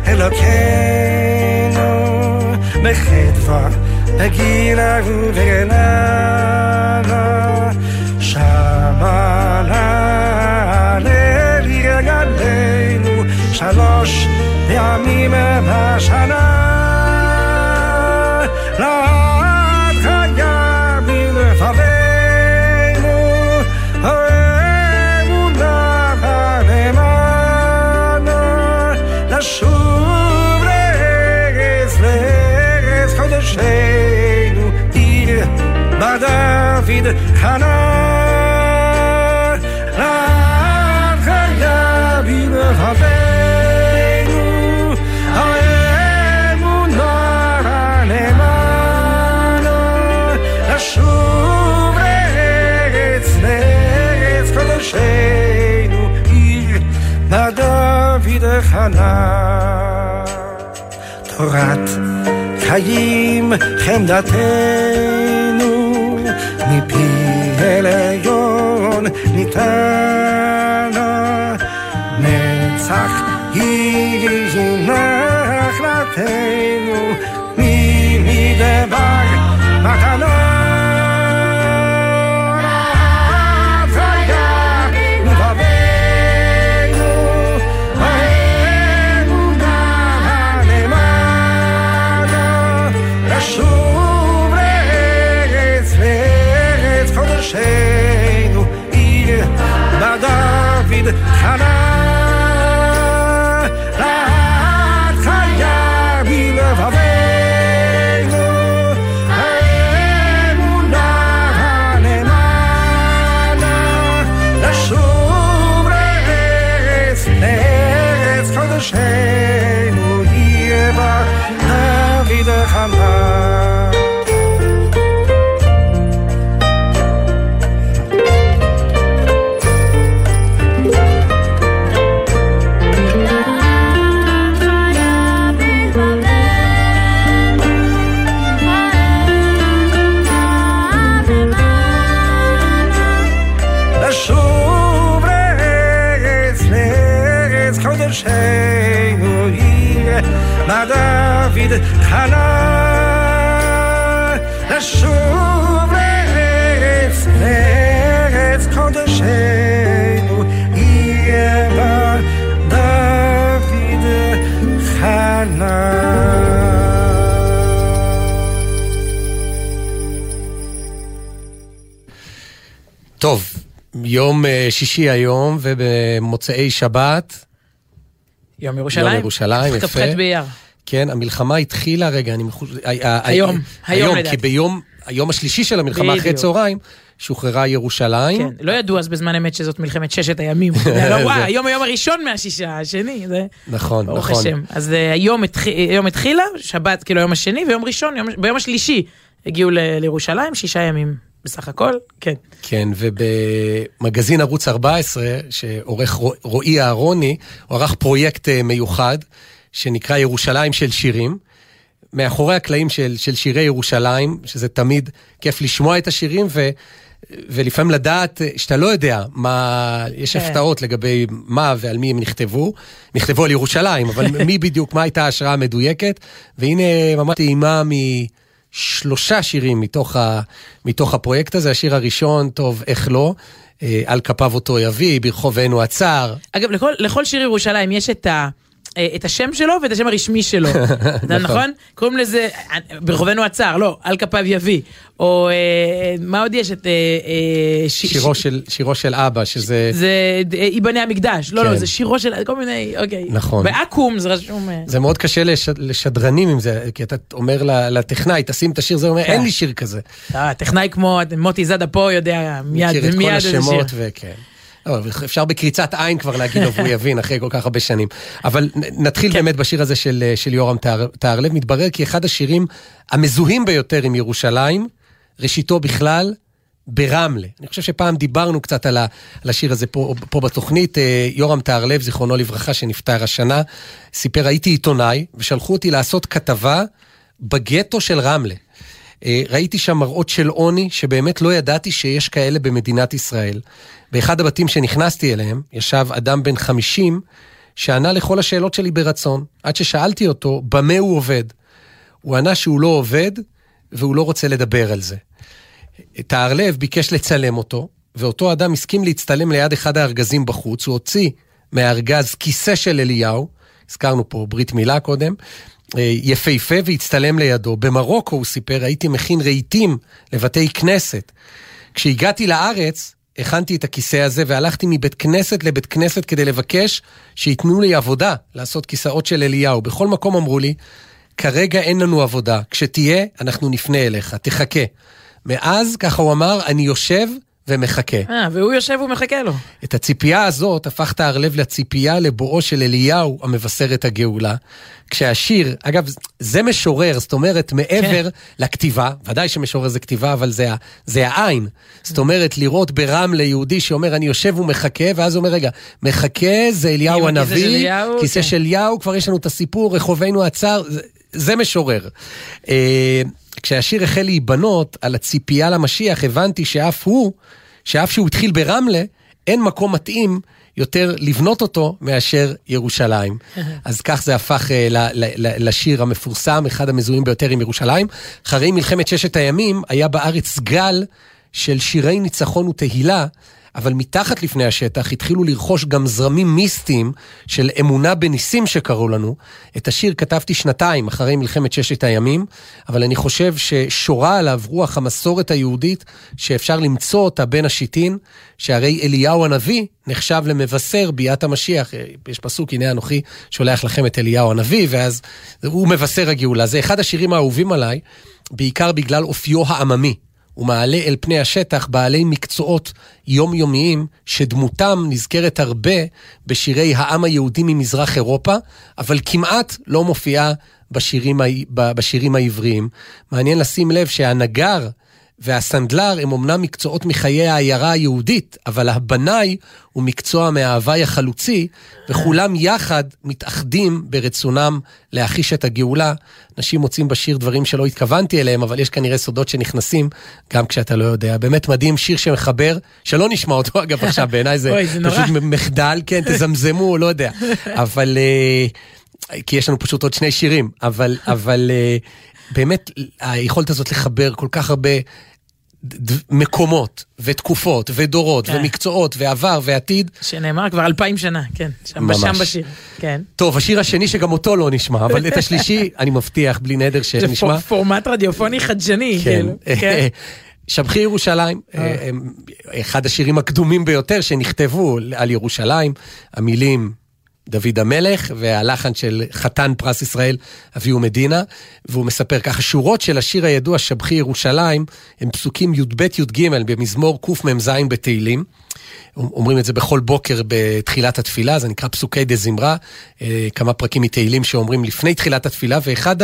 [SPEAKER 3] אלוקינו בחדווה, בגילה ובגננה. פעמים בשנה. לעד חנה. תורת חיים חמדתנו, מפי עליון ניתנה, מה דוד חנה. לשוב לארץ, לארץ קודשנו יהיה מה דוד חנה.
[SPEAKER 1] טוב, יום אה, שישי היום, ובמוצאי שבת,
[SPEAKER 2] יום ירושלים.
[SPEAKER 1] יום ירושלים,
[SPEAKER 2] כ"ח
[SPEAKER 1] יפה.
[SPEAKER 2] באייר.
[SPEAKER 1] כן, המלחמה התחילה, רגע, אני מחוש...
[SPEAKER 2] היום, היום
[SPEAKER 1] כי
[SPEAKER 2] לדעתי.
[SPEAKER 1] ביום, היום השלישי של המלחמה אחרי. צהריים, שוחררה ירושלים.
[SPEAKER 2] כן, לא ידעו אז בזמן אמת שזאת מלחמת ששת הימים. [LAUGHS] לא, וואי, היום היום הראשון מהשישה, השני, זה...
[SPEAKER 1] נכון,
[SPEAKER 2] ברוך
[SPEAKER 1] נכון.
[SPEAKER 2] השם. אז אה, היום התח- היום התחילה, שבת כאילו היום השני, ויום ראשון, יום- ביום השלישי הגיעו ל- לירושלים, שישה ימים בסך הכל, כן.
[SPEAKER 1] כן, ובמגזין ערוץ 14, שעורך רו- רועי אהרוני, הוא ערך פרויקט אה, מיוחד, שנקרא ירושלים של שירים. מאחורי הקלעים של, של שירי ירושלים, שזה תמיד כיף לשמוע את השירים, ו, ולפעמים לדעת אה, שאתה לא יודע מה, יש
[SPEAKER 2] כן.
[SPEAKER 1] הפתעות לגבי מה ועל מי הם נכתבו. נכתבו על ירושלים, אבל [LAUGHS] מי בדיוק, מה הייתה ההשראה המדויקת. והנה ממש טעימה משלושה שירים מתוך, ה, מתוך הפרויקט הזה. השיר הראשון, טוב, איך לא, אה, על כפיו אותו יביא, ברחובנו הצר.
[SPEAKER 2] אגב, לכל, לכל שיר ירושלים יש את ה... אה, את השם שלו ואת השם הרשמי שלו, [LAUGHS] אתה נכון? קוראים לזה, אה, ברחובנו הצר, לא, על כפיו יביא. או אה, מה עוד יש? את...
[SPEAKER 1] שירו של, אבא, שזה...
[SPEAKER 2] זה ייבנה המקדש, לא,
[SPEAKER 1] כן.
[SPEAKER 2] לא, זה שירו של כל מיני, אוקיי.
[SPEAKER 1] נכון.
[SPEAKER 2] בעכו"ם זה רשום.
[SPEAKER 1] זה מאוד קשה לש... לשדרנים עם זה, כי אתה אומר לטכנאי, תשים את השיר, זה אומר,
[SPEAKER 2] כן.
[SPEAKER 1] אין לי שיר כזה.
[SPEAKER 2] טכנאי כמו מוטי זאדה פה יודע מיד,
[SPEAKER 1] מכיר את כל
[SPEAKER 2] איזה שיר.
[SPEAKER 1] השמות וכן. לא, אפשר בקריצת עין כבר להגיד לו והוא יבין אחרי כל כך הרבה שנים. אבל נתחיל
[SPEAKER 2] כן.
[SPEAKER 1] באמת בשיר הזה של, של יורם טהר- טהרלב. מתברר כי אחד השירים המזוהים ביותר עם ירושלים, ראשיתו בכלל, ברמלה. אני חושב שפעם דיברנו קצת על, ה, על השיר הזה פה, פה בתוכנית. אה, יורם טהרלב, זיכרונו לברכה, שנפטר השנה, סיפר, הייתי עיתונאי, ושלחו אותי לעשות כתבה בגטו של רמלה. אה, ראיתי שם מראות של עוני, שבאמת לא ידעתי שיש כאלה במדינת ישראל. באחד הבתים שנכנסתי אליהם, ישב אדם בן 50, שענה לכל השאלות שלי ברצון. עד ששאלתי אותו, במה הוא עובד? הוא ענה שהוא לא עובד, והוא לא רוצה לדבר על זה. טהרלב ביקש לצלם אותו, ואותו אדם הסכים להצטלם ליד אחד הארגזים בחוץ, הוא הוציא מהארגז כיסא של אליהו, הזכרנו פה ברית מילה קודם, אה, יפהפה והצטלם לידו. במרוקו, הוא סיפר, הייתי מכין רהיטים לבתי כנסת. כשהגעתי לארץ, הכנתי את הכיסא הזה והלכתי מבית כנסת לבית כנסת כדי לבקש שייתנו לי עבודה לעשות כיסאות של אליהו. בכל מקום אמרו לי, כרגע אין לנו עבודה, כשתהיה, אנחנו נפנה אליך, תחכה. מאז, ככה הוא אמר, אני יושב ומחכה.
[SPEAKER 2] אה, והוא יושב ומחכה לו.
[SPEAKER 1] את הציפייה הזאת הפך טהרלב לציפייה לבואו של אליהו המבשר את הגאולה. כשהשיר, אגב, זה משורר, זאת אומרת, מעבר
[SPEAKER 2] כן.
[SPEAKER 1] לכתיבה, ודאי שמשורר זה כתיבה, אבל זה, זה העין. זאת אומרת, לראות ברמלה יהודי שאומר, אני יושב ומחכה, ואז הוא אומר, רגע, מחכה זה אליהו הנביא,
[SPEAKER 2] אליהו,
[SPEAKER 1] כיסא
[SPEAKER 2] כן.
[SPEAKER 1] של אליהו, כבר יש לנו את הסיפור, רחובנו הצר, זה, זה משורר. כשהשיר החל להיבנות על הציפייה למשיח, הבנתי שאף הוא, שאף שהוא התחיל ברמלה, אין מקום מתאים יותר לבנות אותו מאשר ירושלים. [LAUGHS] אז כך זה הפך אה, ל- ל- ל- לשיר המפורסם, אחד המזוהים ביותר עם ירושלים. אחרי מלחמת ששת הימים היה בארץ גל של שירי ניצחון ותהילה אבל מתחת לפני השטח התחילו לרכוש גם זרמים מיסטיים של אמונה בניסים שקראו לנו. את השיר כתבתי שנתיים אחרי מלחמת ששת הימים, אבל אני חושב ששורה עליו רוח המסורת היהודית, שאפשר למצוא אותה בין השיטין, שהרי אליהו הנביא נחשב למבשר ביאת המשיח. יש פסוק, הנה אנוכי שולח לכם את אליהו הנביא, ואז הוא מבשר הגאולה. זה אחד השירים האהובים עליי, בעיקר בגלל אופיו העממי. הוא מעלה אל פני השטח בעלי מקצועות יומיומיים, שדמותם נזכרת הרבה בשירי העם היהודי ממזרח אירופה, אבל כמעט לא מופיעה בשירים, בשירים העבריים. מעניין לשים לב שהנגר והסנדלר הם אמנם מקצועות מחיי העיירה היהודית, אבל הבנאי הוא מקצוע מההוואי החלוצי, וכולם יחד מתאחדים ברצונם להחיש את הגאולה. אנשים מוצאים בשיר דברים שלא התכוונתי אליהם, אבל יש כנראה סודות שנכנסים גם כשאתה לא יודע. באמת מדהים, שיר שמחבר, שלא נשמע אותו אגב עכשיו, בעיניי זה, [LAUGHS]
[SPEAKER 2] אוי, זה
[SPEAKER 1] פשוט
[SPEAKER 2] נורא.
[SPEAKER 1] מחדל, כן, תזמזמו, לא יודע. [LAUGHS] אבל... אה, כי יש לנו פשוט עוד שני שירים, אבל, אבל אה, באמת היכולת הזאת לחבר כל כך הרבה מקומות ותקופות ודורות
[SPEAKER 2] כן.
[SPEAKER 1] ומקצועות ועבר ועתיד.
[SPEAKER 2] שנאמר כבר אלפיים שנה, כן. שם,
[SPEAKER 1] ממש.
[SPEAKER 2] שם בשיר, כן.
[SPEAKER 1] טוב, השיר השני שגם אותו לא נשמע, אבל את השלישי [LAUGHS] אני מבטיח בלי נדר
[SPEAKER 2] זה
[SPEAKER 1] שנשמע.
[SPEAKER 2] פור- פורמט רדיופוני חדשני,
[SPEAKER 1] כן.
[SPEAKER 2] כאילו. כן.
[SPEAKER 1] שבחי ירושלים, אה, אחד השירים הקדומים ביותר שנכתבו על ירושלים, המילים דוד המלך והלחן של חתן פרס ישראל אביהו מדינה, והוא מספר ככה, שורות של השיר הידוע שבחי ירושלים הם פסוקים י"ב-י"ג במזמור קמ"ז בתהילים. אומרים את זה בכל בוקר בתחילת התפילה, זה נקרא פסוקי דה זמרה, אה, כמה פרקים מתהילים שאומרים לפני תחילת התפילה, ואחד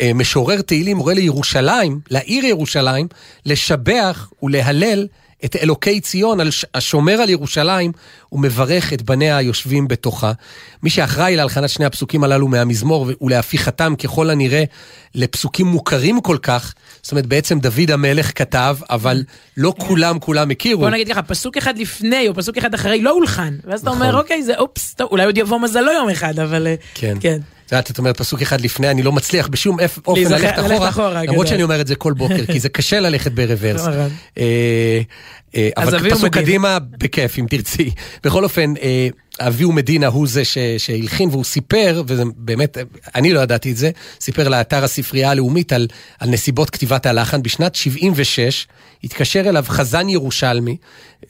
[SPEAKER 1] המשורר תהילים מורה לירושלים, לעיר ירושלים, לשבח ולהלל את אלוקי ציון, השומר על ירושלים, ומברך את בניה היושבים בתוכה. מי שאחראי להלחנת שני הפסוקים הללו מהמזמור ולהפיכתם ככל הנראה לפסוקים מוכרים כל כך, זאת אומרת בעצם דוד המלך כתב, אבל לא כולם כולם הכירו.
[SPEAKER 2] בוא נגיד ככה, פסוק אחד לפני או פסוק אחד אחרי לא הולחן. ואז אתה
[SPEAKER 1] נכון.
[SPEAKER 2] אומר, אוקיי, זה אופס, טוב, אולי עוד יבוא מזלו יום אחד, אבל... אה,
[SPEAKER 1] כן.
[SPEAKER 2] כן.
[SPEAKER 1] את יודעת, את אומרת פסוק אחד לפני, אני לא מצליח בשום אופן ללכת אחורה,
[SPEAKER 2] אחורה,
[SPEAKER 1] למרות
[SPEAKER 2] גדול.
[SPEAKER 1] שאני אומר את זה כל בוקר, כי זה [LAUGHS] קשה ללכת ברוורס.
[SPEAKER 2] נכון.
[SPEAKER 1] אה, אה, אבל פסוק. קדימה, בכיף, אם תרצי. בכל אופן, אה, אביהו מדינה הוא זה ש- שהלחין, והוא סיפר, וזה באמת, אני לא ידעתי את זה, סיפר לאתר הספרייה הלאומית על, על נסיבות כתיבת הלחן. בשנת 76 התקשר אליו חזן ירושלמי,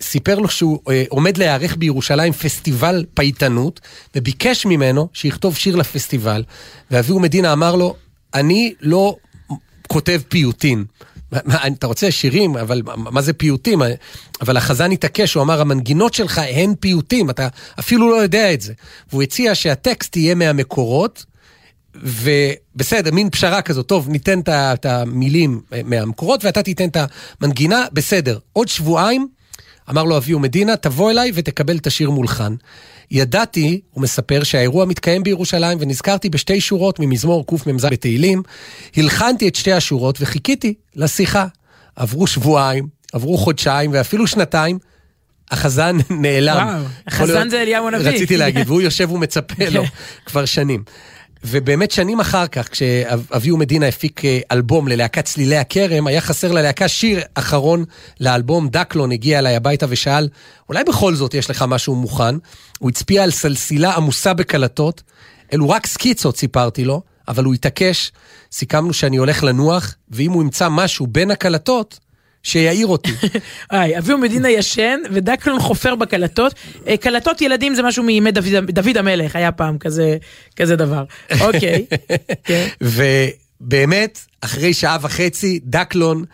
[SPEAKER 1] סיפר לו שהוא אה, עומד להיערך בירושלים פסטיבל פייטנות, וביקש ממנו שיכתוב שיר לפסטיבל. ואביהו מדינה אמר לו, אני לא כותב פיוטין. אתה רוצה שירים, אבל מה- זה פיוטים? אבל החזן התעקש, הוא אמר, המנגינות שלך הן פיוטים, אתה אפילו לא יודע את זה. והוא הציע שהטקסט יהיה מהמקורות, ובסדר, מין פשרה כזאת, טוב, ניתן את המילים אה, מהמקורות ואתה תיתן את המנגינה, בסדר. עוד שבועיים, אמר לו אביהו מדינה, תבוא אליי ותקבל את השיר מולחן. ידעתי, הוא מספר, שהאירוע מתקיים בירושלים, ונזכרתי בשתי שורות ממזמור קמ"ז בתהילים. הלחנתי את שתי השורות וחיכיתי לשיחה. עברו שבועיים, עברו חודשיים ואפילו שנתיים. החזן נעלם.
[SPEAKER 2] וואו, החזן
[SPEAKER 1] להיות-
[SPEAKER 2] זה אליהו הנביא.
[SPEAKER 1] רציתי להגיד, והוא [LAUGHS] יושב ומצפה לו
[SPEAKER 2] כן.
[SPEAKER 1] כבר שנים. ובאמת שנים אחר כך, כשאביהו מדינה הפיק אה, אלבום ללהקת צלילי הכרם, היה חסר ללהקה שיר אחרון לאלבום. דקלון הגיע אליי הביתה ושאל, אולי בכל זאת יש לך משהו מוכן? הוא הצביע על סלסילה עמוסה בקלטות, אלו רק סקיצות, סיפרתי לו, אבל הוא התעקש, סיכמנו שאני הולך לנוח, ואם הוא ימצא משהו בין הקלטות, שיעיר אותי. [LAUGHS]
[SPEAKER 2] היי, אביהו מדינה ישן ודקלון חופר בקלטות. אה, קלטות ילדים זה משהו מימי דוד, דוד המלך, היה פעם כזה, כזה דבר. [LAUGHS] אוקיי. כן.
[SPEAKER 1] ובאמת, אחרי שעה וחצי, דקלון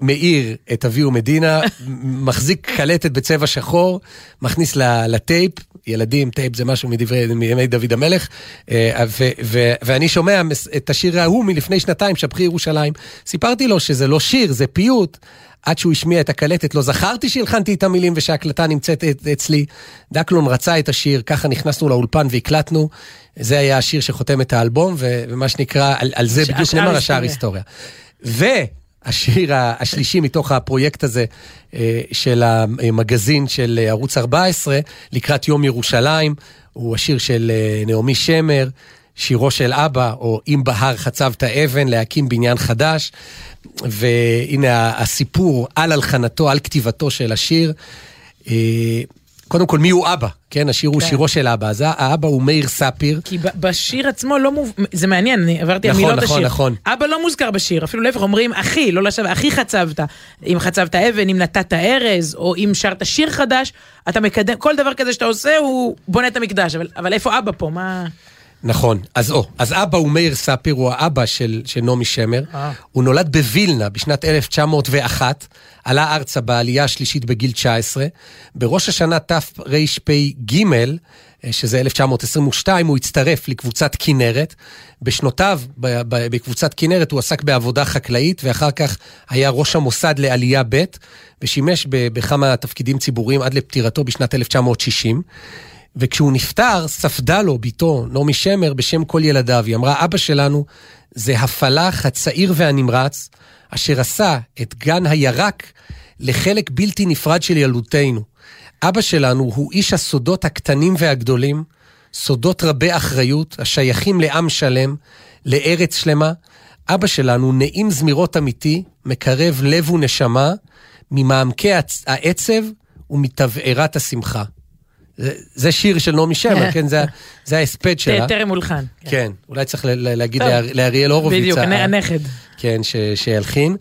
[SPEAKER 1] מעיר את אביהו מדינה, [LAUGHS] מחזיק קלטת בצבע שחור, מכניס לטייפ, ילדים, טייפ זה משהו מדברי, מימי דוד המלך, אה, ו- ו- ואני שומע את השיר ההוא מלפני שנתיים, שבחי ירושלים. סיפרתי לו שזה לא שיר, זה פיוט. עד שהוא השמיע את הקלטת, לא זכרתי שהלחנתי את המילים ושההקלטה נמצאת את- אצלי. דקלון רצה את השיר, ככה נכנסנו לאולפן והקלטנו. זה היה השיר שחותם את האלבום, ומה שנקרא, על, על זה בדיוק נאמר השאר
[SPEAKER 2] היסטוריה.
[SPEAKER 1] והשיר השלישי מתוך הפרויקט הזה אה, של המגזין של ערוץ 14, לקראת יום ירושלים, הוא השיר של אה, נעמי שמר. שירו של אבא, או אם בהר חצבת אבן, להקים בניין חדש. והנה הסיפור על הלחנתו, על כתיבתו של השיר. אה, קודם כל, מי הוא אבא? כן, השיר הוא
[SPEAKER 2] כן.
[SPEAKER 1] שירו של אבא. אז האבא הוא מאיר ספיר.
[SPEAKER 2] כי בשיר עצמו לא מוב... זה מעניין, אני עברתי על
[SPEAKER 1] נכון,
[SPEAKER 2] מילות
[SPEAKER 1] נכון,
[SPEAKER 2] השיר.
[SPEAKER 1] נכון.
[SPEAKER 2] אבא לא מוזכר בשיר, אפילו להפך אומרים אחי, לא לשווא, אחי חצבת. אם חצבת אבן, אם נתת ארז, או אם שרת שיר חדש, אתה מקדם, כל דבר כזה שאתה עושה הוא בונה את המקדש, אבל, אבל איפה אבא פה? מה...
[SPEAKER 1] נכון, אז או, אז אבא הוא מאיר ספיר, הוא האבא של, של נעמי שמר.
[SPEAKER 2] אה.
[SPEAKER 1] הוא נולד בווילנה בשנת 1901, עלה ארצה בעלייה השלישית בגיל 19. בראש השנה תרפ"ג, אה, שזה 1922, הוא הצטרף לקבוצת כנרת. בשנותיו ב- ב- בקבוצת כנרת הוא עסק בעבודה חקלאית, ואחר כך היה ראש המוסד לעלייה ב', ושימש ב- בכמה תפקידים ציבוריים עד לפטירתו בשנת 1960. וכשהוא נפטר, ספדה לו בתו, נעמי שמר, בשם כל ילדיו. היא אמרה, אבא שלנו זה הפלח הצעיר והנמרץ, אשר עשה את גן הירק לחלק בלתי נפרד של ילדותנו. אבא שלנו הוא איש הסודות הקטנים והגדולים, סודות רבי אחריות, השייכים לעם שלם, לארץ שלמה. אבא שלנו נעים זמירות אמיתי, מקרב לב ונשמה, ממעמקי העצב ומתבערת השמחה. זה, זה שיר של נעמי שמר, [LAUGHS] כן? זה, זה ההספד שלה.
[SPEAKER 2] טרם הולחן.
[SPEAKER 1] כן, אולי צריך להגיד לאריאל הורוביץ.
[SPEAKER 2] בדיוק, הנכד.
[SPEAKER 1] כן, ש- שהלחין.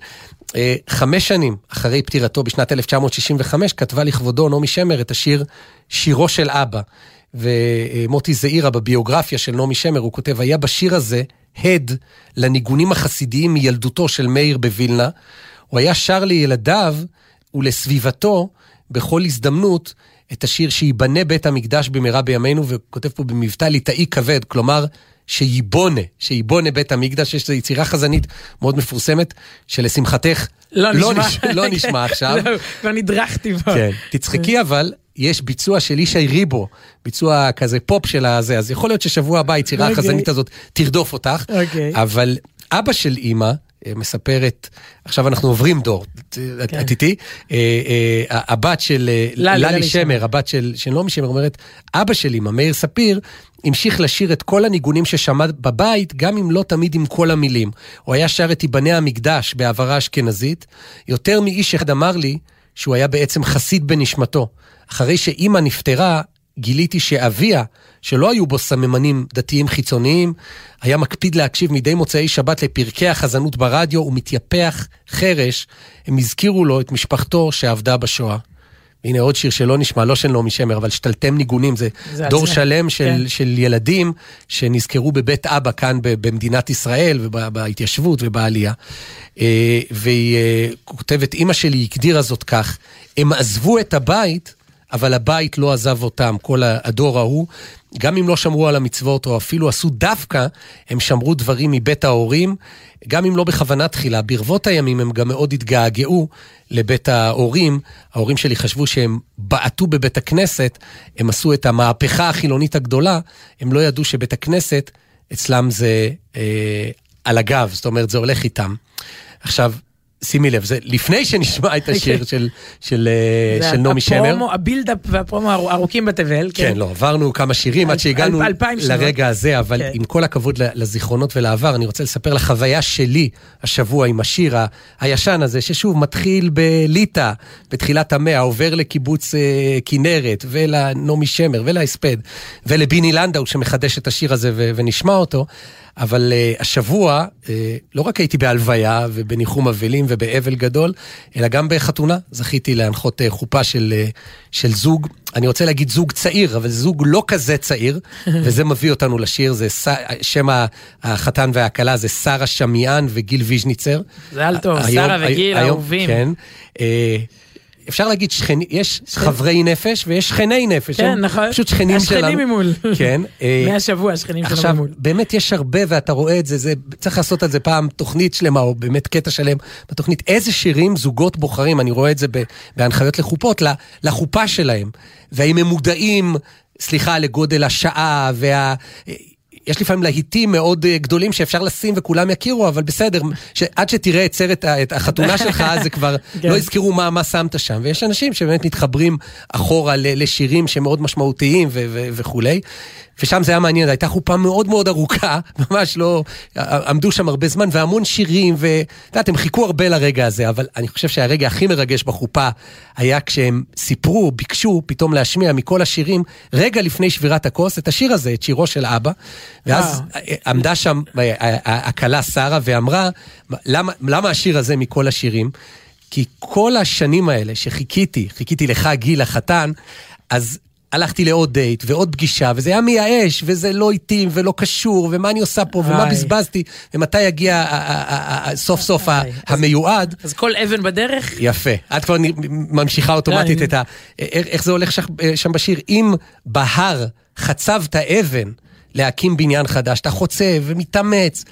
[SPEAKER 1] אה, חמש שנים אחרי פטירתו בשנת 1965 כתבה לכבודו נעמי שמר את השיר שירו של אבא. ומוטי זעירה בביוגרפיה של נעמי שמר, הוא כותב, היה בשיר הזה הד לניגונים החסידיים מילדותו של מאיר בווילנה. הוא היה שר לילדיו ולסביבתו בכל הזדמנות את השיר שייבנה בית המקדש במהרה בימינו, וכותב פה במבטא ליטאי כבד, כלומר, שייבונה, שייבונה בית המקדש, יש איזו יצירה חזנית מאוד מפורסמת, שלשמחתך
[SPEAKER 2] לא
[SPEAKER 1] לא,
[SPEAKER 2] נשמע.
[SPEAKER 1] נש... לא נשמע [LAUGHS] עכשיו.
[SPEAKER 2] לא, כבר נדרכתי בו.
[SPEAKER 1] כן. תצחקי אבל, יש ביצוע של ישי ריבו, ביצוע כזה פופ של הזה, אז יכול להיות ששבוע הבא היצירה
[SPEAKER 2] אוקיי.
[SPEAKER 1] החזנית הזאת תרדוף אותך.
[SPEAKER 2] אוקיי.
[SPEAKER 1] אבל אבא של אימא מספרת, עכשיו אנחנו עוברים דור, את-
[SPEAKER 2] כן.
[SPEAKER 1] את איתי? אה, אה, הבת של אה,
[SPEAKER 2] ללי,
[SPEAKER 1] שמר. הבת של נעמי שמר, אומרת, אבא של אימא, מאיר ספיר, המשיך לשיר את כל הניגונים ששמע בבית, גם אם לא תמיד עם כל המילים. הוא היה שר את ייבנה המקדש בעברה אשכנזית. יותר מאיש אחד אמר לי שהוא היה בעצם חסיד בנשמתו. אחרי שאימא נפטרה, גיליתי שאביה, שלא היו בו סממנים דתיים חיצוניים, היה מקפיד להקשיב מדי מוצאי שבת לפרקי החזנות ברדיו ומתייפח חרש. הם הזכירו לו את משפחתו שעבדה בשואה. הנה עוד שיר שלא נשמע, לא של נעמי שמר, אבל שתלתם ניגונים, זה,
[SPEAKER 2] זה
[SPEAKER 1] דור
[SPEAKER 2] זה.
[SPEAKER 1] שלם של,
[SPEAKER 2] כן.
[SPEAKER 1] של ילדים שנזכרו בבית אבא כאן במדינת ישראל ובהתיישבות ובעלייה. אה, והיא אה, כותבת, אימא שלי הגדירה זאת כך, הם עזבו את הבית, אבל הבית לא עזב אותם, כל הדור ההוא. גם אם לא שמרו על המצוות, או אפילו עשו דווקא, הם שמרו דברים מבית ההורים, גם אם לא בכוונה תחילה. ברבות הימים הם גם מאוד התגעגעו לבית ההורים. ההורים שלי חשבו שהם בעטו בבית הכנסת, הם עשו את המהפכה החילונית הגדולה, הם לא ידעו שבית הכנסת, אצלם זה אה, על הגב, זאת אומרת, זה הולך איתם. עכשיו, שימי לב, זה לפני שנשמע את השיר של, של, אה,
[SPEAKER 2] זה
[SPEAKER 1] של נעמי שמר.
[SPEAKER 2] הפרומו, הבילדאפ והפרומו הארו- ארוכים בתבל.
[SPEAKER 1] כן, לא, עברנו כמה שירים עד שהגענו
[SPEAKER 2] אל-.
[SPEAKER 1] לרגע הזה, אבל
[SPEAKER 2] כן.
[SPEAKER 1] עם כל הכבוד לזיכרונות ולעבר, אני רוצה לספר לחוויה שלי השבוע עם השיר הישן הזה, ששוב מתחיל בליטא, בתחילת המאה, עובר לקיבוץ אה, כנרת, ולנעמי שמר, ולהספד, ולביני לנדאו שמחדש את השיר הזה ו- ונשמע אותו. אבל uh, השבוע, uh, לא רק הייתי בהלוויה ובניחום אבלים ובאבל גדול, אלא גם בחתונה. זכיתי להנחות uh, חופה של, uh, של זוג, אני רוצה להגיד זוג צעיר, אבל זוג לא כזה צעיר, [LAUGHS] וזה מביא אותנו לשיר, זה ס... שם החתן והכלה זה שרה שמיען וגיל ויז'ניצר.
[SPEAKER 2] זה על טוב, שרה וגיל, אהובים.
[SPEAKER 1] כן. אה, אפשר להגיד שכני, יש חברי נפש ויש שכני נפש.
[SPEAKER 2] כן, נכון.
[SPEAKER 1] פשוט שכנים שלנו.
[SPEAKER 2] השכנים ממול.
[SPEAKER 1] כן. אה, [LAUGHS]
[SPEAKER 2] מהשבוע, השכנים שלנו
[SPEAKER 1] עכשיו,
[SPEAKER 2] ממול.
[SPEAKER 1] באמת יש הרבה ואתה רואה את זה, זה, צריך לעשות על זה פעם תוכנית שלמה, או באמת קטע שלם בתוכנית, איזה שירים זוגות בוחרים, אני רואה את זה בהנחיות לחופות, לחופה שלהם, והאם הם מודעים, סליחה, לגודל השעה, וה... יש לפעמים להיטים מאוד אה, גדולים שאפשר לשים וכולם יכירו, אבל בסדר, עד שתראה את סרט את החתונה [LAUGHS] שלך, זה כבר
[SPEAKER 2] כן.
[SPEAKER 1] לא יזכרו מה, מה שמת שם. ויש אנשים שבאמת מתחברים אחורה לשירים שמאוד משמעותיים וכולי. ושם זה היה מעניין, זו הייתה חופה מאוד מאוד ארוכה, [LAUGHS] ממש לא, עמדו שם הרבה זמן, והמון שירים, ואת יודעת, הם חיכו הרבה לרגע הזה, אבל אני חושב שהרגע הכי מרגש בחופה היה כשהם סיפרו, ביקשו פתאום להשמיע מכל השירים, רגע לפני שבירת הכוס, את השיר הזה, את שירו של אבא, ואז עמדה שם הכלה שרה ואמרה, למה, למה השיר הזה מכל השירים? כי כל השנים האלה שחיכיתי, חיכיתי לך, גיל החתן, אז הלכתי לעוד דייט ועוד פגישה, וזה היה מייאש, וזה לא התאים ולא קשור, ומה אני עושה פה, ומה. בזבזתי, ומתי יגיע סוף סוף. המיועד.
[SPEAKER 2] אז כל אבן בדרך,
[SPEAKER 1] יפה. את כבר ממשיכה אוטומטית את ה... איך זה הולך שם- שם בשיר? אם בהר חצבת אבן להקים בניין חדש, אתה חוצה ומתאמץ,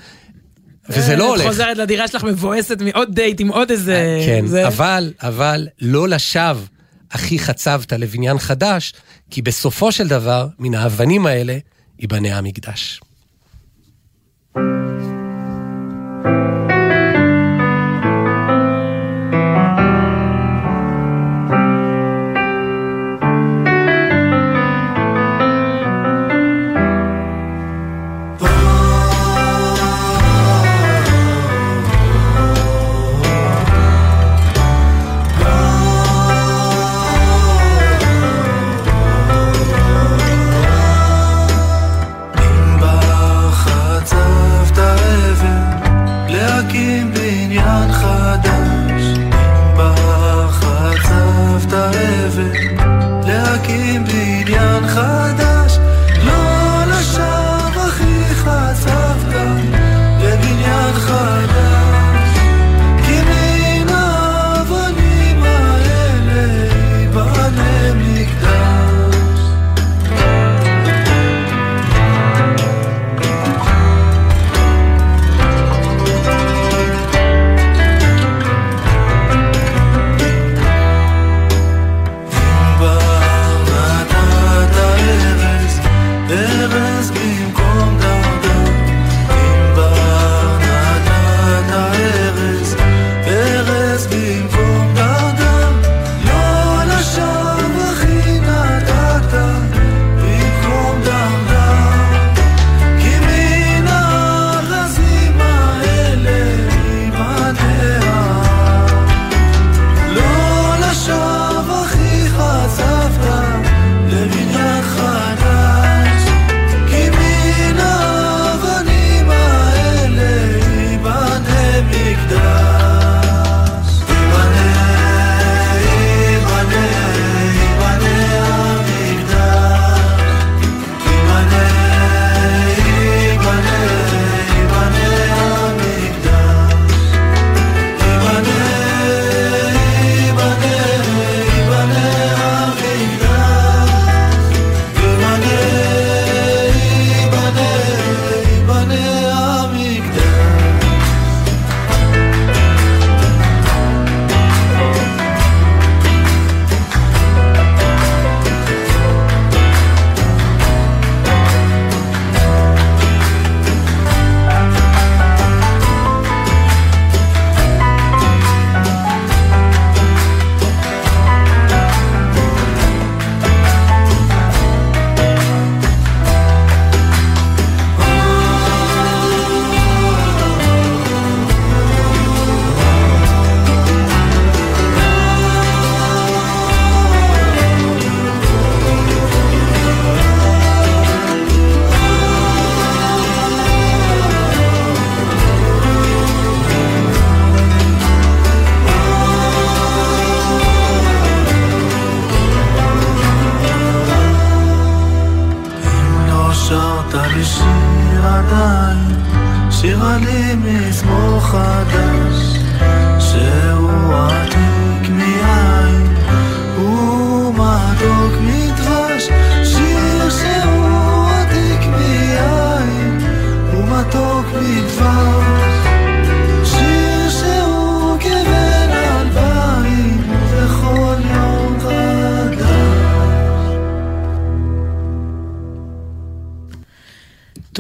[SPEAKER 1] וזה לא
[SPEAKER 2] את
[SPEAKER 1] הולך.
[SPEAKER 2] חוזרת לדירה שלך מבואסת מעוד דייט עם עוד איזה...
[SPEAKER 1] כן,
[SPEAKER 2] זה-
[SPEAKER 1] אבל, אבל לא לשווא הכי חצבת לבניין חדש, כי בסופו של דבר, מן האבנים האלה, ייבנה המקדש.
[SPEAKER 4] אם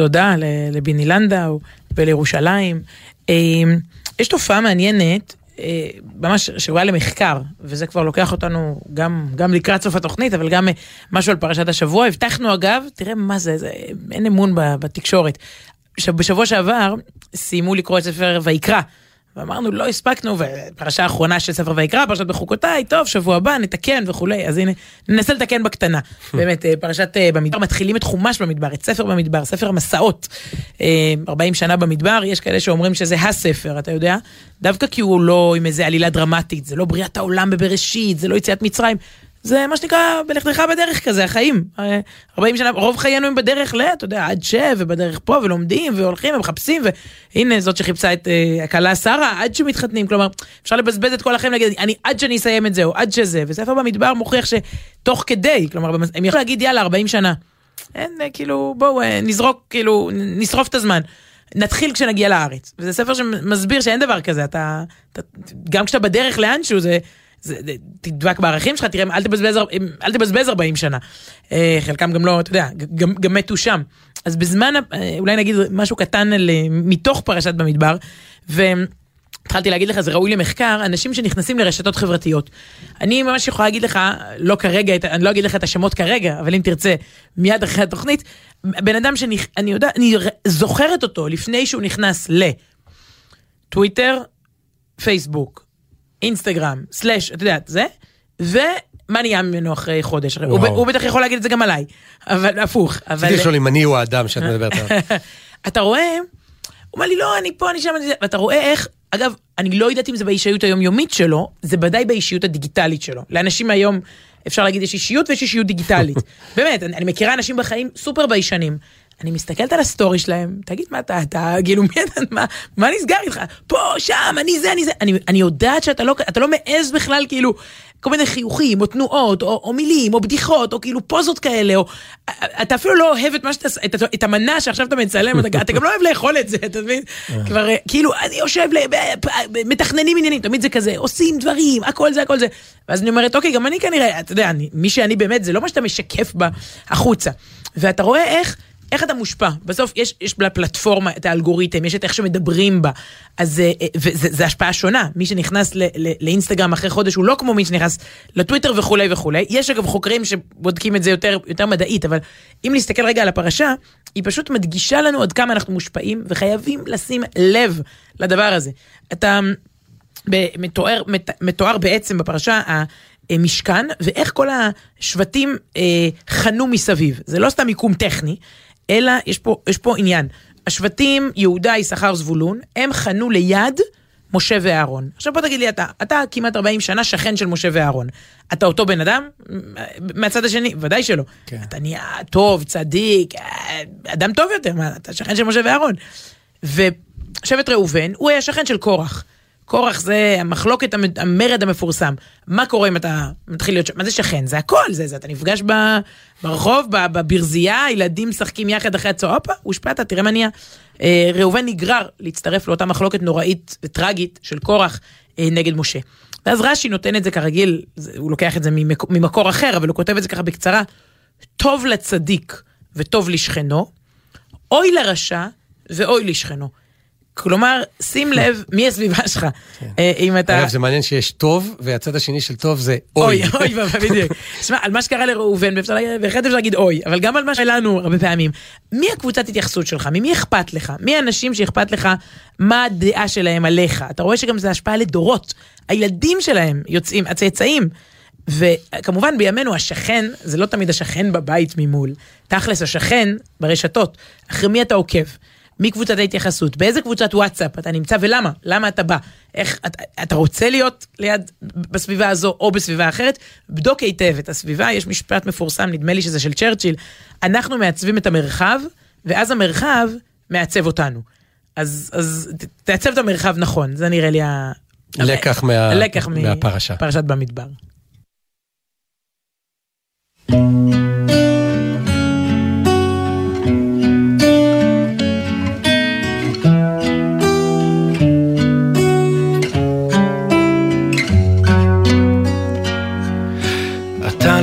[SPEAKER 2] תודה לביני לנדאו ולירושלים. אה, יש תופעה מעניינת, אה, ממש שראויה למחקר, וזה כבר לוקח אותנו גם, גם לקראת סוף התוכנית, אבל גם אה, משהו על פרשת השבוע. הבטחנו אגב, תראה מה זה, זה אין אמון בתקשורת. בשבוע שעבר סיימו לקרוא את ספר ויקרא. ואמרנו, לא הספקנו, ופרשה האחרונה של ספר ויקרא, פרשת בחוקותיי, טוב, שבוע הבא נתקן וכולי, אז הנה, ננסה לתקן בקטנה. [LAUGHS] באמת, אה, פרשת אה, במדבר, מתחילים את חומש במדבר, את ספר במדבר, ספר המסעות. אה, 40 שנה במדבר, יש כאלה שאומרים שזה הספר, אתה יודע? דווקא כי הוא לא עם איזה עלילה דרמטית, זה לא בריאת העולם בבראשית, זה לא יציאת מצרים. זה מה שנקרא בלכתך בדרך כזה, החיים. אה, 40 שנה, רוב חיינו הם בדרך ל, אתה יודע, עד שב, ובדרך פה, ולומדים, והולכים, ומחפשים, והנה זאת שחיפשה את אה, הכלה שרה, עד שמתחתנים, כלומר, אפשר לבזבז את כל החיים, להגיד, אני עד שאני אסיים את זה, או עד שזה, וספר במדבר מוכיח שתוך כדי, כלומר, הם יכולים להגיד, יאללה, 40 שנה. אין, אה, כאילו, בואו, אה, נזרוק, כאילו, נשרוף את הזמן. נתחיל כשנגיע לארץ. וזה ספר שמסביר שאין דבר כזה, אתה, אתה גם כשאתה בדרך לאנשהו, זה, זה, זה, תדבק בערכים שלך, תראה, אל תבזבז, אל תבזבז 40 שנה. אה, חלקם גם לא, אתה יודע, גם, גם מתו שם. אז בזמן, אה, אולי נגיד משהו קטן על, אה, מתוך פרשת במדבר, ו... התחלתי להגיד לך, זה ראוי למחקר, אנשים שנכנסים לרשתות חברתיות. אני ממש יכולה להגיד לך, לא כרגע, אני לא אגיד לך את השמות כרגע, אבל אם תרצה, מיד אחרי התוכנית, בן אדם שאני אני יודע, אני זוכרת אותו לפני שהוא נכנס לטוויטר, פייסבוק, אינסטגרם, סלאש, אתה יודע, זה, ומה נהיה ממנו אחרי חודש? הוא, ב-
[SPEAKER 1] וואו.
[SPEAKER 2] הוא בטח יכול להגיד את זה גם עליי, אבל הפוך.
[SPEAKER 1] רציתי לשאול אם אני הוא האדם שאת מדברת עליו. [LAUGHS]
[SPEAKER 2] אתה רואה, הוא אומר לי, לא, אני פה, אני שם, אני זה, ואתה רואה איך, אגב, אני לא יודעת אם זה באישיות היומיומית שלו, זה ודאי באישיות הדיגיטלית שלו. לאנשים היום, אפשר להגיד, יש אישיות ויש אישיות דיגיטלית. [LAUGHS] באמת, אני, אני מכירה אנשים בחיים סופר ביישנים. אני מסתכלת על הסטורי שלהם, תגיד מה אתה, אתה, כאילו, מי אתה, מה, מה נסגר איתך? פה, שם, אני זה, אני זה. אני, אני יודעת שאתה לא, אתה לא מעז בכלל, כאילו, כל מיני חיוכים, או תנועות, או, או מילים, או בדיחות, או כאילו פוזות כאלה, או... אתה אפילו לא אוהב את מה שאתה... את, את המנה שעכשיו אתה מצלם, אתה, אתה גם לא אוהב לאכול את זה, אתה מבין? כבר, אה, כאילו, אני יושב, ל- מתכננים עניינים, תמיד זה כזה, עושים דברים, הכל זה, הכל זה. ואז אני אומרת, אוקיי, גם אני כנראה, אתה יודע, אני, מי שאני באמת, זה לא מה שאתה משקף בה החוצה. ואתה רואה איך... איך אתה מושפע? בסוף יש, יש לפלטפורמה את האלגוריתם, יש את איך שמדברים בה, אז אה, אה, וזה השפעה שונה. מי שנכנס ל, ל, לאינסטגרם אחרי חודש הוא לא כמו מי שנכנס לטוויטר וכולי וכולי. יש אגב חוקרים שבודקים את זה יותר, יותר מדעית, אבל אם נסתכל רגע על הפרשה, היא פשוט מדגישה לנו עד כמה אנחנו מושפעים, וחייבים לשים לב לדבר הזה. אתה ב- מתואר, מת- מתואר בעצם בפרשה המשכן, ואיך כל השבטים אה, חנו מסביב. זה לא סתם מיקום טכני, אלא יש פה, יש פה עניין. השבטים יהודה, יששכר, זבולון, הם חנו ליד משה ואהרון. עכשיו בוא תגיד לי אתה, אתה כמעט 40 שנה שכן של משה ואהרון. אתה אותו בן אדם? מהצד השני, ודאי שלא.
[SPEAKER 1] כן.
[SPEAKER 2] אתה נהיה טוב, צדיק, אה, אדם טוב יותר, מה, אתה שכן של משה ואהרון. ושבט ראובן, הוא היה שכן של קורח. קורח זה המחלוקת, המ- המרד המפורסם. מה קורה אם אתה מתחיל להיות, מה זה שכן? זה הכל, זה, זה אתה נפגש ב, ברחוב, בברזייה, ילדים משחקים יחד אחרי הצהר, הופה, הושפעת, תראה מה נהיה. אה, ראובן נגרר להצטרף לאותה מחלוקת נוראית וטרגית של קורח אה, נגד משה. ואז רש"י נותן את זה כרגיל, זה, הוא לוקח את זה ממקור, ממקור אחר, אבל הוא כותב את זה ככה בקצרה, טוב לצדיק וטוב לשכנו, אוי לרשע ואוי לשכנו. כלומר, שים לב מי הסביבה שלך. אה, אם אתה...
[SPEAKER 1] אגב, זה מעניין שיש טוב, והצד השני של טוב זה
[SPEAKER 2] אוי,
[SPEAKER 1] אוי.
[SPEAKER 2] אוי, בדיוק. שמע, על מה שקרה לראובן, בהחלט אפשר להגיד אוי, אבל גם על מה שלנו הרבה פעמים. מי הקבוצת התייחסות שלך? ממי אכפת לך? מי האנשים שאכפת לך? מה הדעה שלהם עליך? אתה רואה שגם זה השפעה לדורות. הילדים שלהם יוצאים, הצאצאים. וכמובן בימינו השכן, זה לא תמיד השכן בבית ממול. תכלס השכן ברשתות. אחרי מי אתה עוקב? מי קבוצת ההתייחסות? באיזה קבוצת וואטסאפ אתה נמצא ולמה? למה אתה בא? איך, אתה, אתה רוצה להיות ליד, בסביבה הזו או בסביבה אחרת? בדוק היטב את הסביבה, יש משפט מפורסם, נדמה לי שזה של צ'רצ'יל, אנחנו מעצבים את המרחב, ואז המרחב מעצב אותנו. אז, אז תעצב את המרחב נכון, זה נראה לי ה...
[SPEAKER 1] לקח מה-
[SPEAKER 2] הלקח מ-
[SPEAKER 1] מהפרשה.
[SPEAKER 2] פרשת במדבר.
[SPEAKER 3] אתה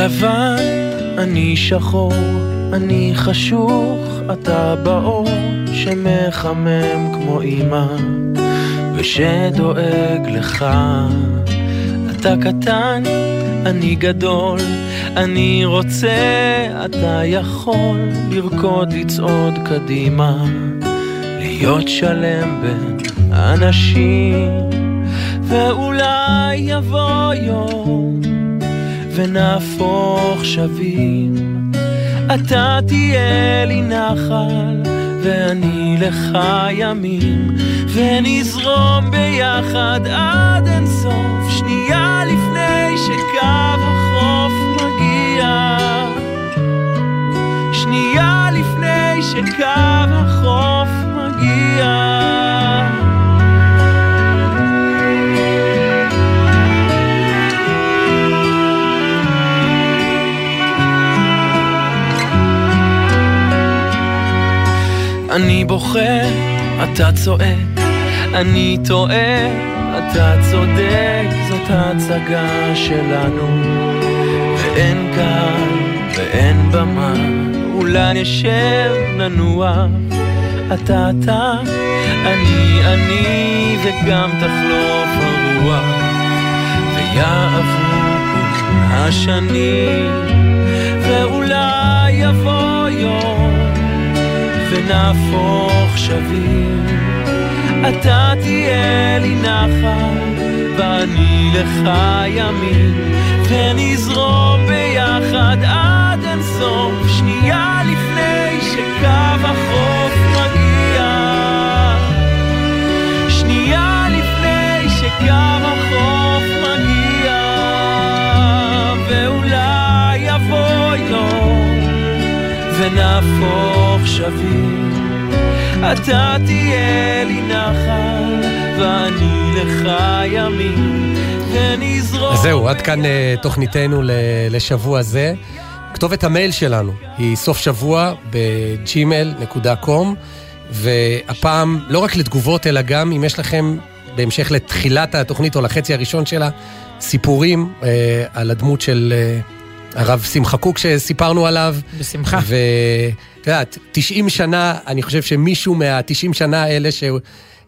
[SPEAKER 3] לבן, אני שחור,
[SPEAKER 4] אני חשוך, אתה באור שמחמם כמו אמא ושדואג לך. אתה קטן, אני גדול, אני רוצה, אתה יכול לרקוד, לצעוד קדימה, להיות שלם בין אנשים, ואולי יבוא יום ונהפוך שווים. אתה תהיה לי נחל, ואני לך ימים, ונזרום ביחד עד אינסוף, שנייה לפני שקו החוף מגיע. שנייה לפני שקו בוכה, אתה צועק, אני טועה, אתה צודק, זאת ההצגה שלנו. ואין קהל ואין במה, אולי נשב, ננוח, אתה אתה, אני אני, וגם תחלוף הרוח, ויעברו כל השנים, ואולי יבוא יום. ונהפוך שווים. אתה תהיה לי נחל, ואני לך ימין, ונזרום ביחד עד אינסוף, שנייה ונהפוך שווים. אתה תהיה לי נחל, ואני לך ימין.
[SPEAKER 1] אז זהו, עד כאן אה, תוכניתנו לשבוע זה. כתובת המייל שלנו היא סוף שבוע בג'ימל.קום, והפעם לא רק לתגובות, אלא גם אם יש לכם, בהמשך לתחילת התוכנית או לחצי הראשון שלה, סיפורים אה, על הדמות של אה, הרב שמחה קוק שסיפרנו עליו.
[SPEAKER 2] בשמחה.
[SPEAKER 1] ואת יודעת, 90 שנה, אני חושב שמישהו מה-90 שנה האלה ש...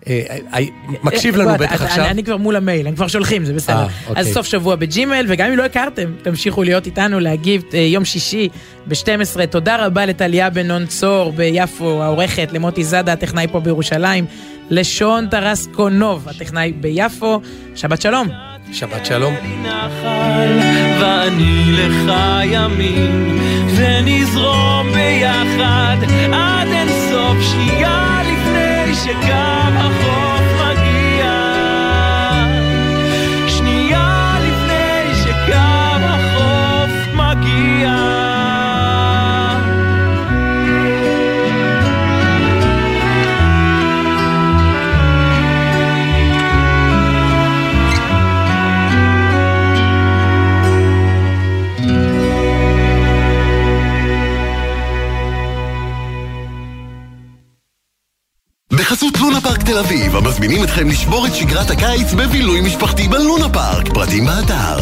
[SPEAKER 1] אה, אה, מקשיב לנו
[SPEAKER 2] בוא,
[SPEAKER 1] בטח עכשיו.
[SPEAKER 2] אני, כבר מול המייל, הם כבר שולחים, זה בסדר.
[SPEAKER 1] אה, אוקיי.
[SPEAKER 2] אז סוף שבוע בג'ימל, וגם אם לא הכרתם, תמשיכו להיות איתנו, להגיב אה, יום שישי ב-12. תודה רבה לטליה בן-נון צור ביפו, העורכת, למוטי זאדה, הטכנאי פה בירושלים, לשון טרסקונוב, הטכנאי ביפו. שבת שלום.
[SPEAKER 1] שבת שלום.
[SPEAKER 4] ואני לך ימין, ונזרום ביחד עד אינסוף, שנייה לפני שקו החוף
[SPEAKER 5] בחסות לונה פארק תל אביב, המזמינים אתכם לשבור את שגרת הקיץ בבילוי משפחתי בלונה פארק. פרטים באתר.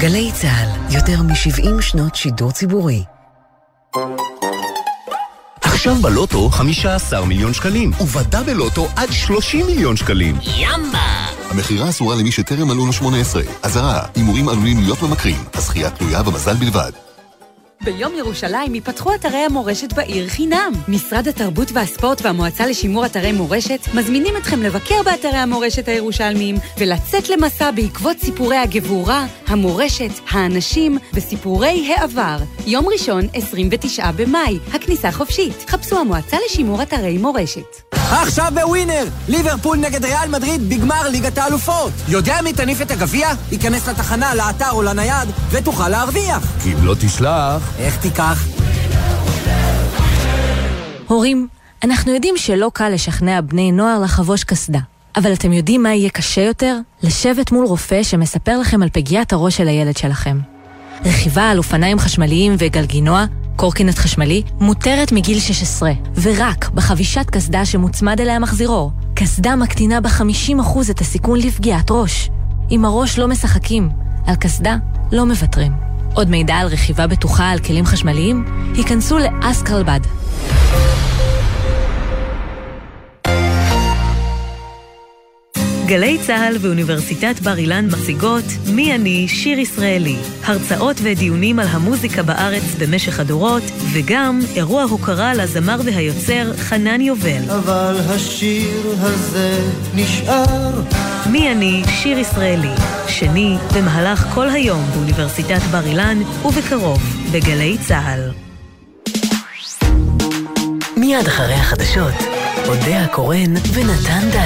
[SPEAKER 6] גלי צה"ל, יותר מ-70 שנות שידור ציבורי.
[SPEAKER 5] עכשיו בלוטו 15 מיליון שקלים, ובדה בלוטו עד 30 מיליון שקלים.
[SPEAKER 7] ימבה!
[SPEAKER 5] המכירה אסורה למי שטרם מלאו לו 18. אזהרה, הימורים עלולים להיות ממכרים. הזכייה תלויה במזל בלבד.
[SPEAKER 8] ביום ירושלים ייפתחו אתרי המורשת בעיר חינם. משרד התרבות והספורט והמועצה לשימור אתרי מורשת מזמינים אתכם לבקר באתרי המורשת הירושלמיים ולצאת למסע בעקבות סיפורי הגבורה, המורשת, האנשים וסיפורי העבר. יום ראשון, 29 במאי, הכניסה חופשית. חפשו המועצה לשימור אתרי מורשת.
[SPEAKER 9] עכשיו בווינר! ליברפול נגד ריאל מדריד בגמר ליגת האלופות. יודע מי תניף את הגביע? ייכנס לתחנה, לאתר או לנייד, ותוכל להרוויח.
[SPEAKER 5] כי אם לא תשלח...
[SPEAKER 9] איך תיקח?
[SPEAKER 10] הורים, אנחנו יודעים שלא קל לשכנע בני נוער לחבוש קסדה. אבל אתם יודעים מה יהיה קשה יותר? לשבת מול רופא שמספר לכם על פגיעת הראש של הילד שלכם. רכיבה על אופניים חשמליים וגלגינוע קורקינט חשמלי מותרת מגיל 16, ורק בחבישת קסדה שמוצמד אליה מחזירור. קסדה מקטינה ב-50% את הסיכון לפגיעת ראש. עם הראש לא משחקים, על קסדה לא מוותרים. עוד מידע על רכיבה בטוחה על כלים חשמליים? היכנסו לאסקרלבד.
[SPEAKER 11] גלי צה"ל ואוניברסיטת בר אילן מציגות מי אני שיר ישראלי. הרצאות ודיונים על המוזיקה בארץ במשך הדורות, וגם אירוע הוקרה לזמר והיוצר חנן יובל.
[SPEAKER 12] אבל השיר הזה נשאר.
[SPEAKER 11] מי אני שיר ישראלי. שני, במהלך כל היום באוניברסיטת בר אילן, ובקרוב בגלי צה"ל.
[SPEAKER 6] מיד אחרי החדשות, אודה הקורן ונתן דת.